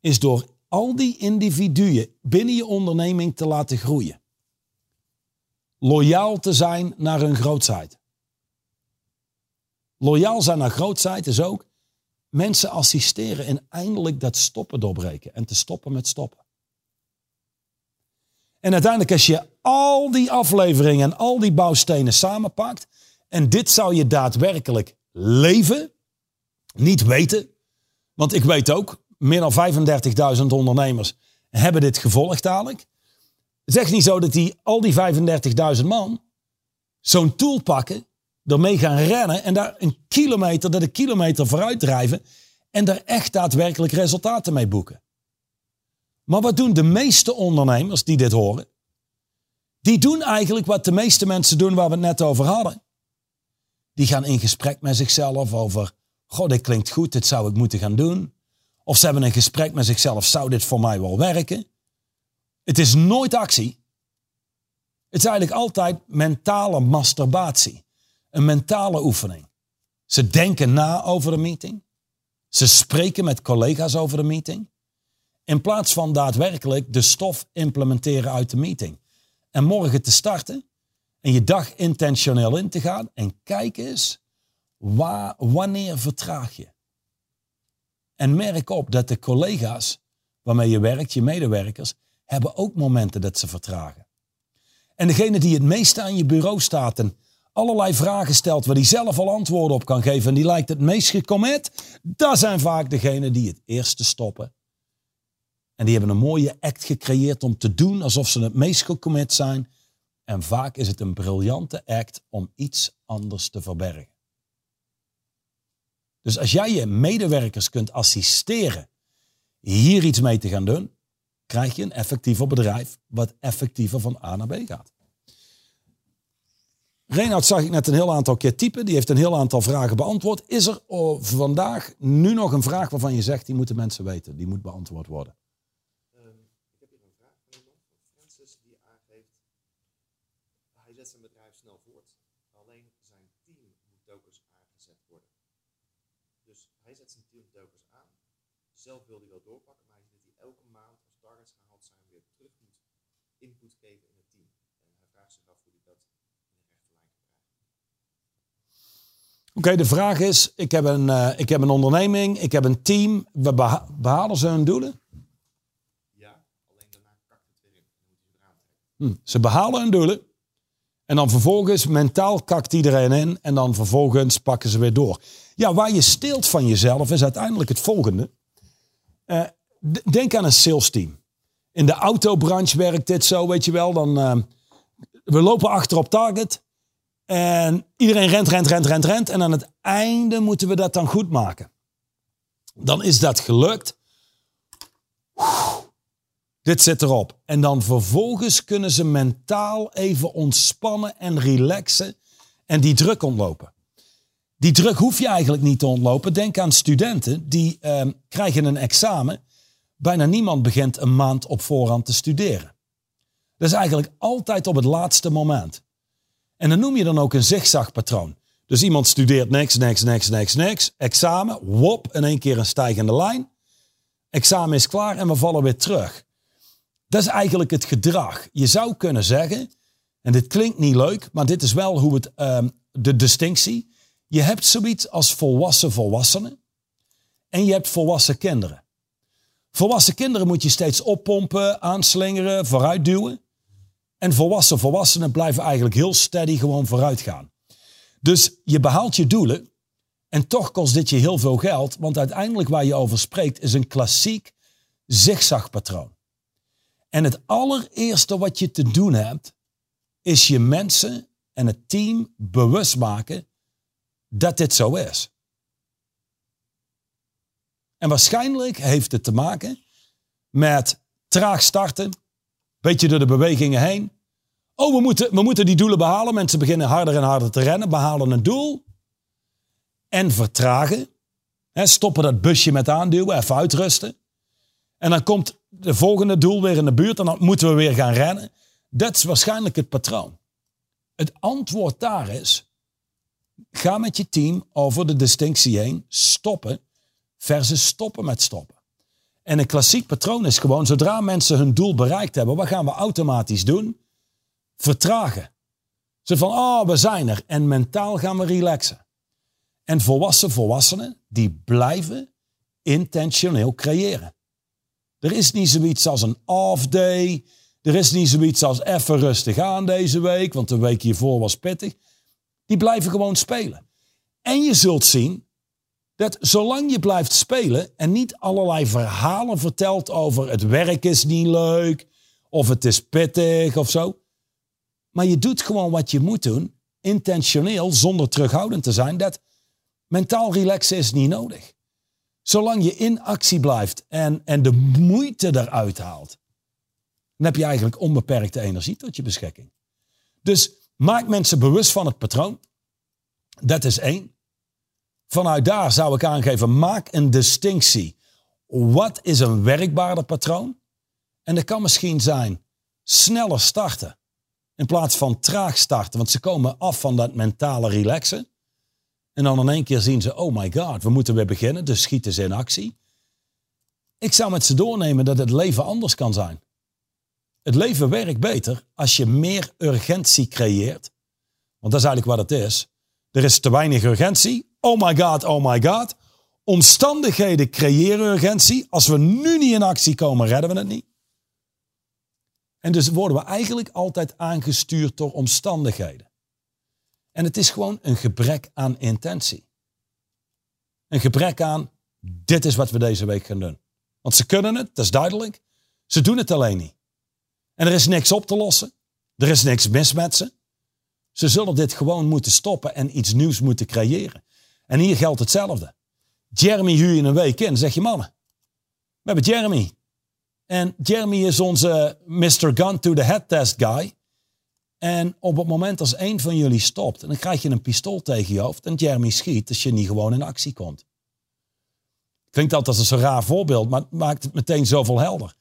Is door al die individuen binnen je onderneming te laten groeien. Loyaal te zijn naar hun grootheid. Loyaal zijn naar grootheid is ook mensen assisteren in eindelijk dat stoppen doorbreken en te stoppen met stoppen. En uiteindelijk als je al die afleveringen en al die bouwstenen samenpakt en dit zou je daadwerkelijk leven, niet weten, want ik weet ook, meer dan 35.000 ondernemers hebben dit gevolgd dadelijk. Het is echt niet zo dat die, al die 35.000 man zo'n tool pakken, ermee gaan rennen en daar een kilometer, dat een kilometer vooruit drijven en daar echt daadwerkelijk resultaten mee boeken. Maar wat doen de meeste ondernemers die dit horen? Die doen eigenlijk wat de meeste mensen doen waar we het net over hadden. Die gaan in gesprek met zichzelf over, god, dit klinkt goed, dit zou ik moeten gaan doen. Of ze hebben een gesprek met zichzelf, zou dit voor mij wel werken? Het is nooit actie. Het is eigenlijk altijd mentale masturbatie. Een mentale oefening. Ze denken na over de meeting. Ze spreken met collega's over de meeting. In plaats van daadwerkelijk de stof implementeren uit de meeting. En morgen te starten en je dag intentioneel in te gaan en kijk eens wanneer vertraag je. En merk op dat de collega's waarmee je werkt, je medewerkers, hebben ook momenten dat ze vertragen. En degene die het meeste aan je bureau staat en allerlei vragen stelt waar hij zelf al antwoorden op kan geven en die lijkt het meest gecommit, dat zijn vaak degenen die het eerste stoppen. En die hebben een mooie act gecreëerd om te doen alsof ze het meest gecommit zijn. En vaak is het een briljante act om iets anders te verbergen. Dus als jij je medewerkers kunt assisteren hier iets mee te gaan doen, krijg je een effectiever bedrijf wat effectiever van A naar B gaat. Reinhard zag ik net een heel aantal keer typen. Die heeft een heel aantal vragen beantwoord. Is er vandaag nu nog een vraag waarvan je zegt, die moeten mensen weten, die moet beantwoord worden? Um, ik heb hier een vraag van iemand, Francis, die aangeeft, hij zet zijn bedrijf snel voort. Alleen zijn team moet telkens aangezet worden. Dus hij zet zijn team telkens aan. Zelf wil hij wel doorpakken, maar hij ziet dat hij elke maand als targets gehaald zijn weer terug moet input geven in het team. En hij vraagt zich af hoe hij dat Oké, de vraag is, ik heb, een, uh, ik heb een onderneming, ik heb een team. We beha behalen ze hun doelen? Ja, alleen daarna kakt het weer in. Hm. Ze behalen hun doelen. En dan vervolgens, mentaal kakt iedereen in. En dan vervolgens pakken ze weer door. Ja, waar je steelt van jezelf is uiteindelijk het volgende. Uh, denk aan een sales team. In de autobranche werkt dit zo, weet je wel. Dan, uh, we lopen achter op target. En iedereen rent, rent, rent, rent, rent. En aan het einde moeten we dat dan goed maken. Dan is dat gelukt. Dit zit erop. En dan vervolgens kunnen ze mentaal even ontspannen en relaxen en die druk ontlopen. Die druk hoef je eigenlijk niet te ontlopen. Denk aan studenten die eh, krijgen een examen. Bijna niemand begint een maand op voorhand te studeren. Dat is eigenlijk altijd op het laatste moment. En dan noem je dan ook een zigzagpatroon. Dus iemand studeert niks, niks, niks, niks, niks. Examen, wop, in één keer een stijgende lijn. Examen is klaar en we vallen weer terug. Dat is eigenlijk het gedrag. Je zou kunnen zeggen, en dit klinkt niet leuk, maar dit is wel hoe het, um, de distinctie. Je hebt zoiets als volwassen volwassenen en je hebt volwassen kinderen. Volwassen kinderen moet je steeds oppompen, aanslingeren, vooruitduwen. En volwassen volwassenen blijven eigenlijk heel steady gewoon vooruit gaan. Dus je behaalt je doelen en toch kost dit je heel veel geld, want uiteindelijk waar je over spreekt is een klassiek zigzagpatroon. En het allereerste wat je te doen hebt, is je mensen en het team bewust maken dat dit zo is. En waarschijnlijk heeft het te maken met traag starten, beetje door de bewegingen heen. Oh, we moeten, we moeten die doelen behalen. Mensen beginnen harder en harder te rennen, behalen een doel. En vertragen. Stoppen dat busje met aanduwen, even uitrusten. En dan komt de volgende doel weer in de buurt en dan moeten we weer gaan rennen. Dat is waarschijnlijk het patroon. Het antwoord daar is, ga met je team over de distinctie heen, stoppen versus stoppen met stoppen. En een klassiek patroon is gewoon, zodra mensen hun doel bereikt hebben, wat gaan we automatisch doen? Vertragen. Ze van, oh, we zijn er. En mentaal gaan we relaxen. En volwassen volwassenen, die blijven intentioneel creëren. Er is niet zoiets als een off day. Er is niet zoiets als even rustig aan deze week, want de week hiervoor was pittig. Die blijven gewoon spelen. En je zult zien dat zolang je blijft spelen en niet allerlei verhalen vertelt over het werk is niet leuk of het is pittig of zo, maar je doet gewoon wat je moet doen, intentioneel, zonder terughoudend te zijn, dat mentaal relaxen is niet nodig. Zolang je in actie blijft en, en de moeite eruit haalt, dan heb je eigenlijk onbeperkte energie tot je beschikking. Dus maak mensen bewust van het patroon. Dat is één. Vanuit daar zou ik aangeven, maak een distinctie. Wat is een werkbaarder patroon? En dat kan misschien zijn sneller starten in plaats van traag starten. Want ze komen af van dat mentale relaxen. En dan in één keer zien ze, oh my god, we moeten weer beginnen. Dus schieten ze in actie. Ik zou met ze doornemen dat het leven anders kan zijn. Het leven werkt beter als je meer urgentie creëert. Want dat is eigenlijk wat het is. Er is te weinig urgentie. Oh my god, oh my god. Omstandigheden creëren urgentie. Als we nu niet in actie komen, redden we het niet. En dus worden we eigenlijk altijd aangestuurd door omstandigheden. En het is gewoon een gebrek aan intentie. Een gebrek aan, dit is wat we deze week gaan doen. Want ze kunnen het, dat is duidelijk. Ze doen het alleen niet. En er is niks op te lossen. Er is niks mis met ze. Ze zullen dit gewoon moeten stoppen en iets nieuws moeten creëren. En hier geldt hetzelfde. Jeremy huur je een week in. zeg je mannen, we hebben Jeremy. En Jeremy is onze Mr. Gun to the Head test guy. En op het moment als een van jullie stopt, dan krijg je een pistool tegen je hoofd en Jeremy schiet als je niet gewoon in actie komt. Klinkt altijd als een raar voorbeeld, maar het maakt het meteen zoveel helder.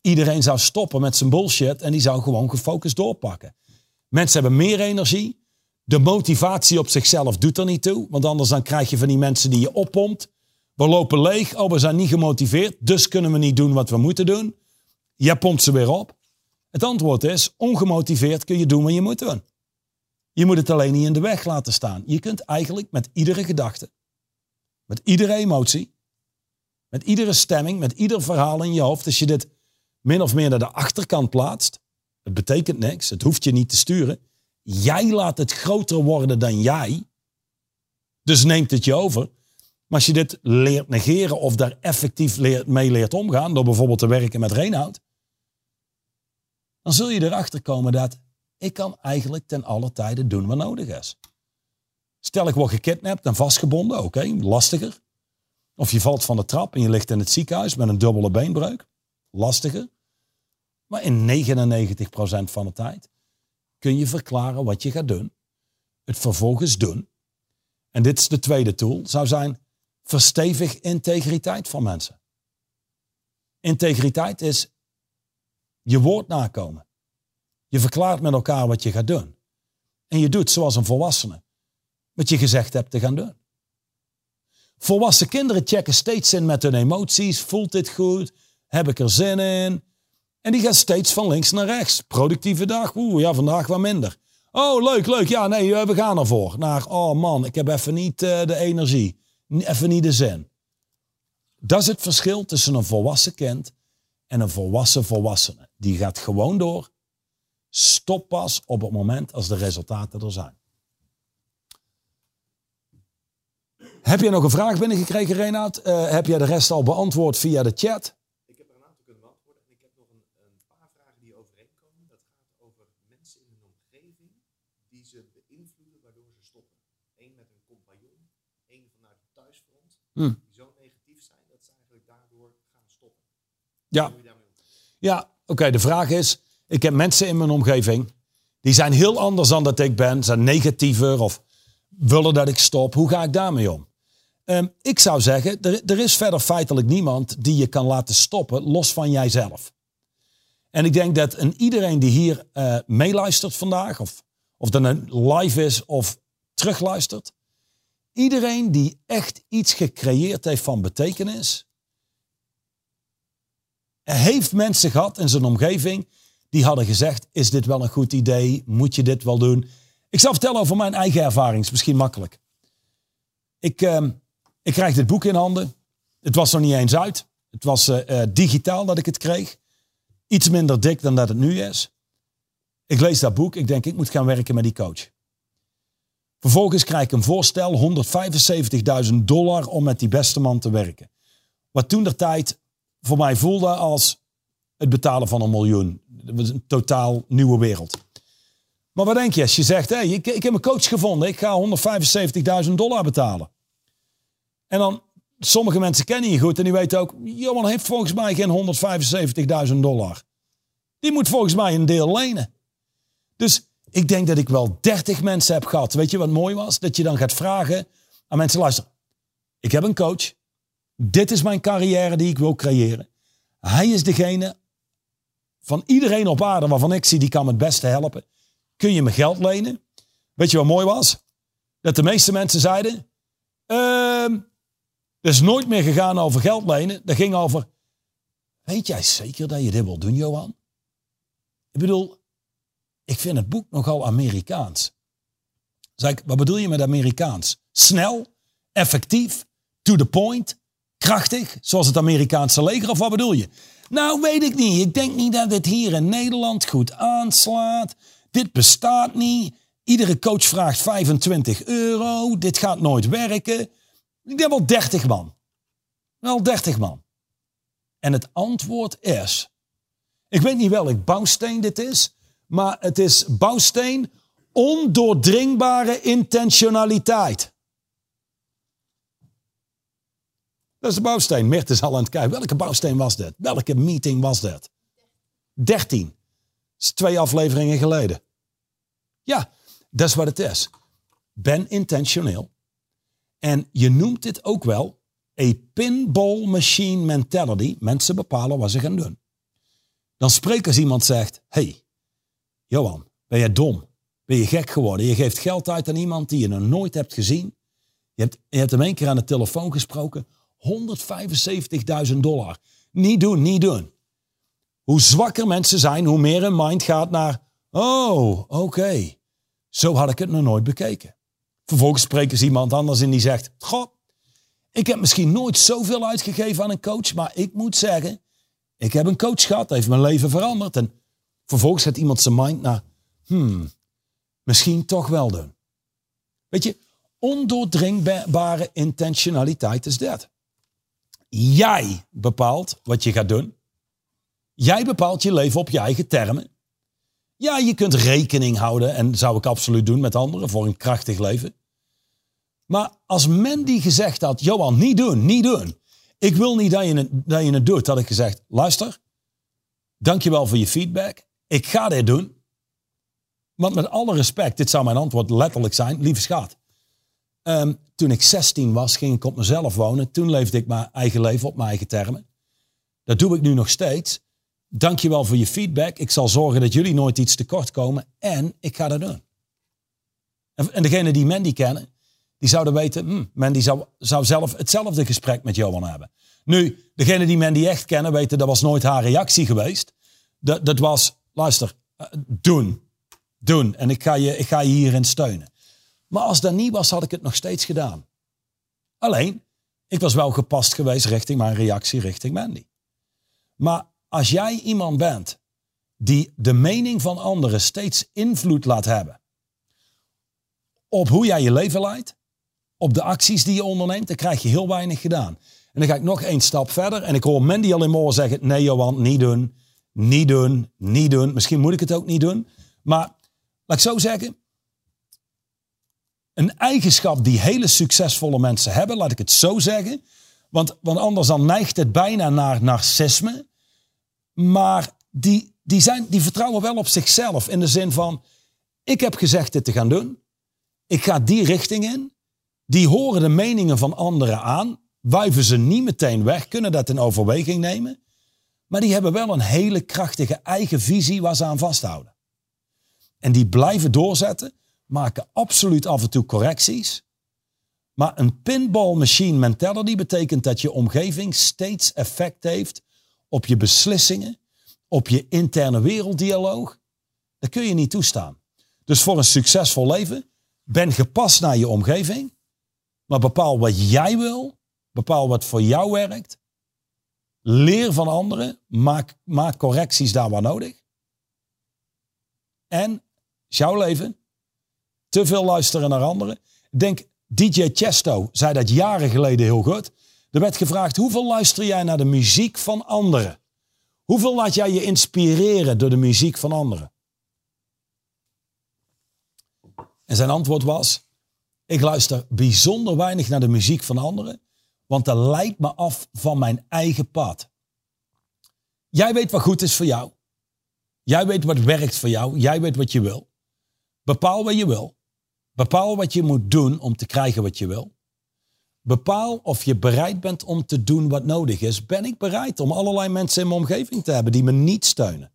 Iedereen zou stoppen met zijn bullshit en die zou gewoon gefocust doorpakken. Mensen hebben meer energie. De motivatie op zichzelf doet er niet toe, want anders dan krijg je van die mensen die je oppompt. We lopen leeg, oh we zijn niet gemotiveerd, dus kunnen we niet doen wat we moeten doen. Je pompt ze weer op. Het antwoord is, ongemotiveerd kun je doen wat je moet doen. Je moet het alleen niet in de weg laten staan. Je kunt eigenlijk met iedere gedachte, met iedere emotie, met iedere stemming, met ieder verhaal in je hoofd, als je dit min of meer naar de achterkant plaatst, het betekent niks, het hoeft je niet te sturen. Jij laat het groter worden dan jij, dus neemt het je over. Maar als je dit leert negeren of daar effectief mee leert omgaan, door bijvoorbeeld te werken met Reinoud, dan zul je erachter komen dat ik kan eigenlijk ten alle tijde doen wat nodig is. Stel ik word gekidnapt en vastgebonden, oké, lastiger. Of je valt van de trap en je ligt in het ziekenhuis met een dubbele beenbreuk, lastiger. Maar in 99% van de tijd kun je verklaren wat je gaat doen, het vervolgens doen. En dit is de tweede tool, zou zijn verstevig integriteit van mensen. Integriteit is je woord nakomen. Je verklaart met elkaar wat je gaat doen. En je doet zoals een volwassene wat je gezegd hebt te gaan doen. Volwassen kinderen checken steeds in met hun emoties. Voelt dit goed? Heb ik er zin in? En die gaan steeds van links naar rechts. Productieve dag? Oeh, ja, vandaag wat minder. Oh, leuk, leuk. Ja, nee, we gaan ervoor. Naar, oh man, ik heb even niet uh, de energie. Even niet de zin. Dat is het verschil tussen een volwassen kind en een volwassen volwassene. Die gaat gewoon door. Stop pas op het moment als de resultaten er zijn. Heb je nog een vraag binnengekregen, Reinoud? Uh, heb jij de rest al beantwoord via de chat? Ik heb er een aantal kunnen beantwoorden. En ik heb nog een, een paar vragen die overeenkomen. Dat gaat over mensen in hun omgeving die ze beïnvloeden waardoor ze stoppen. Eén met een compagnon, één vanuit het thuisfront. Hm. Die zo negatief zijn dat ze eigenlijk daardoor gaan stoppen. Ja. Ja, oké. de vraag is, ik heb mensen in mijn omgeving, die zijn heel anders dan dat ik ben, zijn negatiever of willen dat ik stop. Hoe ga ik daarmee om? Ehm, ik zou zeggen, er, er is verder feitelijk niemand die je kan laten stoppen, los van jijzelf. En ik denk dat een iedereen die hier eh, meeluistert vandaag, of, of dat een live is of terugluistert, iedereen die echt iets gecreëerd heeft van betekenis, heeft mensen gehad in zijn omgeving die hadden gezegd, is dit wel een goed idee? Moet je dit wel doen? Ik zal vertellen over mijn eigen ervaring, is misschien makkelijk. Ik, ehm, ik krijg dit boek in handen. Het was nog niet eens uit. Het was eh, eh, digitaal dat ik het kreeg. Iets minder dik dan dat het nu is. Ik lees dat boek. Ik denk, ik moet gaan werken met die coach. Vervolgens krijg ik een voorstel, 175.000 dollar om met die beste man te werken. Wat toen de tijd voor mij voelde als het betalen van een miljoen. Dat was een totaal nieuwe wereld. Maar wat denk je als je zegt, hey, ik, ik heb een coach gevonden, ik ga 175.000 dollar betalen. En dan, sommige mensen kennen je goed en die weten ook, Johan heeft volgens mij geen 175.000 dollar. Die moet volgens mij een deel lenen. Dus ik denk dat ik wel 30 mensen heb gehad. Weet je wat mooi was? Dat je dan gaat vragen aan mensen, luister, ik heb een coach. Dit is mijn carrière die ik wil creëren. Hij is degene van iedereen op aarde waarvan ik zie, die kan me het beste helpen. Kun je me geld lenen? Weet je wat mooi was? Dat de meeste mensen zeiden, ehm, het is nooit meer gegaan over geld lenen. Dat ging over, weet jij zeker dat je dit wil doen, Johan? Ik bedoel, ik vind het boek nogal Amerikaans. Zeg wat bedoel je met Amerikaans? Snel, effectief, to the point, krachtig, zoals het Amerikaanse leger, of wat bedoel je? Nou, weet ik niet. Ik denk niet dat dit hier in Nederland goed aanslaat. Dit bestaat niet. Iedere coach vraagt 25 euro. Dit gaat nooit werken. Ik denk wel 30 man. Wel 30 man. En het antwoord is, ik weet niet welk bouwsteen dit is, maar het is bouwsteen ondoordringbare intentionaliteit. Dat is de bouwsteen. Mert is al aan het kijken. Welke bouwsteen was dat? Welke meeting was dat? 13. Dat is twee afleveringen geleden. Ja, dat is wat het is. Ben intentioneel. En je noemt dit ook wel a pinball machine mentality. Mensen bepalen wat ze gaan doen. Dan spreek als iemand zegt, hey, Johan, ben je dom? Ben je gek geworden? Je geeft geld uit aan iemand die je nog nooit hebt gezien. Je hebt, je hebt hem één keer aan de telefoon gesproken. 175.000 dollar. Niet doen, niet doen. Hoe zwakker mensen zijn, hoe meer een mind gaat naar... Oh, oké. Zo had ik het nog nooit bekeken. Vervolgens spreken ze iemand anders in die zegt... Goh, ik heb misschien nooit zoveel uitgegeven aan een coach, maar ik moet zeggen... Ik heb een coach gehad, dat heeft mijn leven veranderd. En vervolgens gaat iemand zijn mind naar... Hmm, misschien toch wel doen. Weet je, ondoordringbare intentionaliteit is dat. Jij bepaalt wat je gaat doen. Jij bepaalt je leven op je eigen termen. Ja, je kunt rekening houden, en zou ik absoluut doen met anderen, voor een krachtig leven. Maar als Mandy gezegd had, Johan, niet doen, niet doen. Ik wil niet dat je het, dat je het doet, had ik gezegd, luister, dankjewel voor je feedback. Ik ga dit doen. Want met alle respect, dit zou mijn antwoord letterlijk zijn, lieve schat. Um, toen ik 16 was, ging ik op mezelf wonen. Toen leefde ik mijn eigen leven op mijn eigen termen. Dat doe ik nu nog steeds. Dankjewel voor je feedback. Ik zal zorgen dat jullie nooit iets tekort komen. En ik ga dat doen. En, en degene die Mandy kennen, die zouden weten, hm, Mandy zou, zou zelf hetzelfde gesprek met Johan hebben. Nu, degene die Mandy echt kennen, weten dat was nooit haar reactie geweest. Dat, dat was, luister, eh, doen. Doen. En ik ga, je, ik ga je hierin steunen. Maar als dat niet was, had ik het nog steeds gedaan. Alleen, ik was wel gepast geweest richting mijn reactie richting Mandy. Maar als jij iemand bent die de mening van anderen steeds invloed laat hebben op hoe jij je leven leidt, op de acties die je onderneemt, dan krijg je heel weinig gedaan. En dan ga ik nog één stap verder en ik hoor Mandy al in morgen zeggen, nee Johan, niet doen, niet doen, niet doen. Misschien moet ik het ook niet doen. Maar laat ik zo zeggen, een eigenschap die hele succesvolle mensen hebben, laat ik het zo zeggen. Want, want anders dan neigt het bijna naar narcisme. Maar die, die, zijn, die vertrouwen wel op zichzelf in de zin van, ik heb gezegd dit te gaan doen. Ik ga die richting in. Die horen de meningen van anderen aan, wuiven ze niet meteen weg, kunnen dat in overweging nemen. Maar die hebben wel een hele krachtige eigen visie waar ze aan vasthouden. En die blijven doorzetten maken absoluut af en toe correcties. Maar een pinball machine mentality betekent dat je omgeving steeds effect heeft op je beslissingen, op je interne werelddialoog. Dat kun je niet toestaan. Dus voor een succesvol leven, ben gepast naar je omgeving. Maar bepaal wat jij wil. Bepaal wat voor jou werkt. Leer van anderen. Maak, maak correcties daar waar nodig. En jouw leven. Te veel luisteren naar anderen. Denk, DJ Chesto zei dat jaren geleden heel goed. Er werd gevraagd, hoeveel luister jij naar de muziek van anderen? Hoeveel laat jij je inspireren door de muziek van anderen? En zijn antwoord was, ik luister bijzonder weinig naar de muziek van anderen, want dat leidt me af van mijn eigen pad. Jij weet wat goed is voor jou. Jij weet wat werkt voor jou. Jij weet wat je wil. Bepaal wat je wil. Bepaal wat je moet doen om te krijgen wat je wil. Bepaal of je bereid bent om te doen wat nodig is. Ben ik bereid om allerlei mensen in mijn omgeving te hebben die me niet steunen?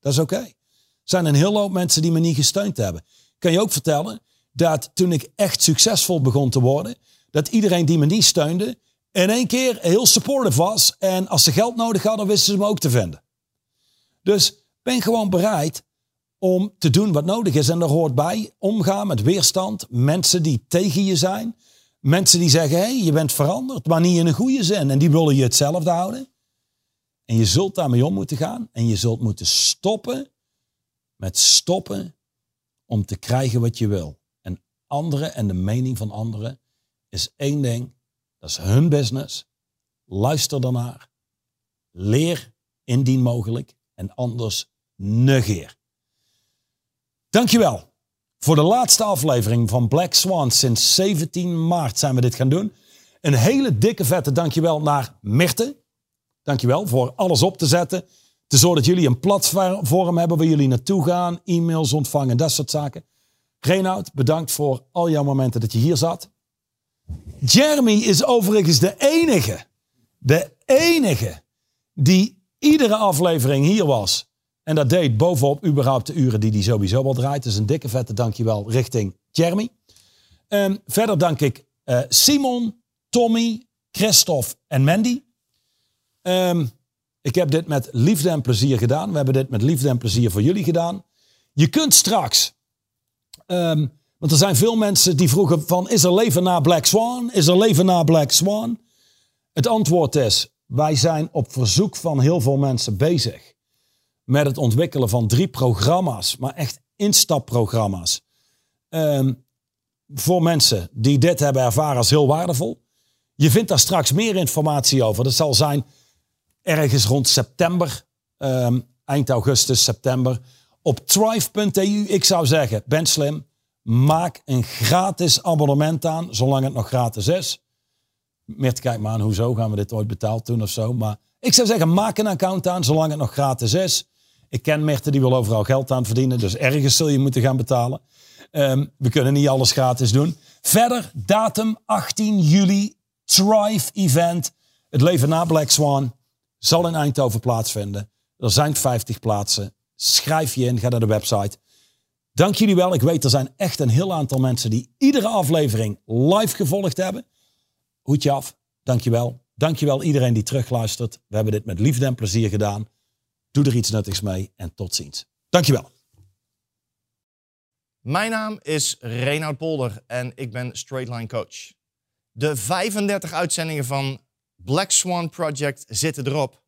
Dat is oké. Er zijn een hele hoop mensen die me niet gesteund hebben. Kan je ook vertellen dat toen ik echt succesvol begon te worden, dat iedereen die me niet steunde, in één keer heel supportive was. En als ze geld nodig hadden, wisten ze me ook te vinden. Dus ben gewoon bereid om te doen wat nodig is. En daar hoort bij omgaan met weerstand, mensen die tegen je zijn, mensen die zeggen, hé, hey, je bent veranderd, maar niet in een goede zin. En die willen je hetzelfde houden. En je zult daarmee om moeten gaan. En je zult moeten stoppen met stoppen om te krijgen wat je wil. En anderen en de mening van anderen is één ding. Dat is hun business. Luister daarnaar. Leer indien mogelijk. En anders negeer. Dankjewel voor de laatste aflevering van Black Swan. Sinds 17 maart zijn we dit gaan doen. Een hele dikke vette dankjewel naar Mirte. Dankjewel voor alles op te zetten. Te zorgen dat jullie een platform hebben waar jullie naartoe gaan. E-mails ontvangen, dat soort zaken. Reinoud, bedankt voor al jouw momenten dat je hier zat. Jeremy is overigens de enige, de enige die iedere aflevering hier was en dat deed bovenop überhaupt de uren die hij sowieso al draait. Dus een dikke vette dankjewel richting Jeremy. Um, verder dank ik uh, Simon, Tommy, Christophe en Mandy. Um, ik heb dit met liefde en plezier gedaan. We hebben dit met liefde en plezier voor jullie gedaan. Je kunt straks, um, want er zijn veel mensen die vroegen van, is er leven na Black Swan? Is er leven na Black Swan? Het antwoord is, wij zijn op verzoek van heel veel mensen bezig met het ontwikkelen van drie programma's, maar echt instapprogramma's. Um, voor mensen die dit hebben ervaren als heel waardevol. Je vindt daar straks meer informatie over. Dat zal zijn ergens rond september, um, eind augustus, september. Op thrive.eu, ik zou zeggen, ben slim. Maak een gratis abonnement aan, zolang het nog gratis is. Mert, kijk maar hoezo gaan we dit ooit betaald doen of zo. Maar ik zou zeggen, maak een account aan, zolang het nog gratis is. Ik ken die wil overal geld aan verdienen. Dus ergens zul je moeten gaan betalen. Um, we kunnen niet alles gratis doen. Verder, datum 18 juli, Thrive Event. Het leven na Black Swan zal in Eindhoven plaatsvinden. Er zijn 50 plaatsen. Schrijf je in, ga naar de website. Dank jullie wel. Ik weet, er zijn echt een heel aantal mensen die iedere aflevering live gevolgd hebben. Hoedje af. Dank je wel. Dank je wel iedereen die terugluistert. We hebben dit met liefde en plezier gedaan. Doe er iets nuttigs mee en tot ziens. Dankjewel. Mijn naam is Reinoud Polder en ik ben Straightline Coach. De 35 uitzendingen van Black Swan Project zitten erop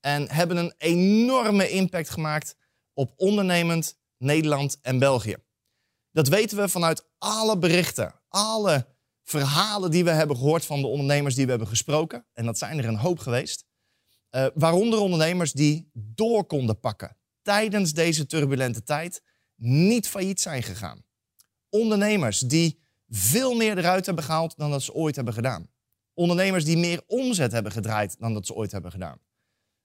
en hebben een enorme impact gemaakt op ondernemend Nederland en België. Dat weten we vanuit alle berichten, alle verhalen die we hebben gehoord van de ondernemers die we hebben gesproken. En dat zijn er een hoop geweest. Uh, waaronder ondernemers die door konden pakken tijdens deze turbulente tijd, niet failliet zijn gegaan. Ondernemers die veel meer eruit hebben gehaald dan dat ze ooit hebben gedaan. Ondernemers die meer omzet hebben gedraaid dan dat ze ooit hebben gedaan.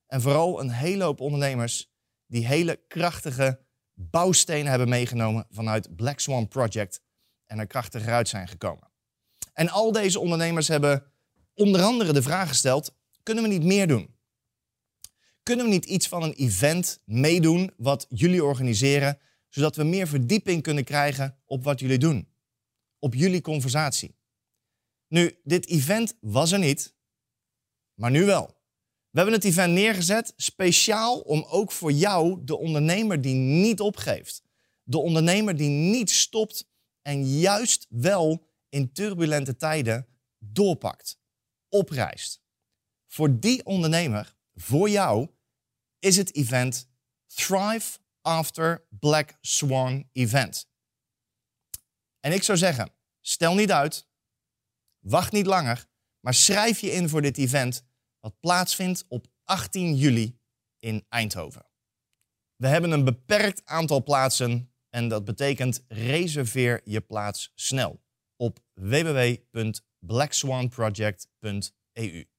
En vooral een hele hoop ondernemers die hele krachtige bouwstenen hebben meegenomen vanuit Black Swan Project en er krachtiger uit zijn gekomen. En al deze ondernemers hebben onder andere de vraag gesteld: kunnen we niet meer doen? Kunnen we niet iets van een event meedoen wat jullie organiseren, zodat we meer verdieping kunnen krijgen op wat jullie doen? Op jullie conversatie. Nu, dit event was er niet, maar nu wel. We hebben het event neergezet speciaal om ook voor jou, de ondernemer die niet opgeeft, de ondernemer die niet stopt en juist wel in turbulente tijden doorpakt, oprijst. Voor die ondernemer, voor jou, is het event Thrive After Black Swan Event. En ik zou zeggen, stel niet uit, wacht niet langer, maar schrijf je in voor dit event wat plaatsvindt op 18 juli in Eindhoven. We hebben een beperkt aantal plaatsen en dat betekent reserveer je plaats snel op www.blackswanproject.eu.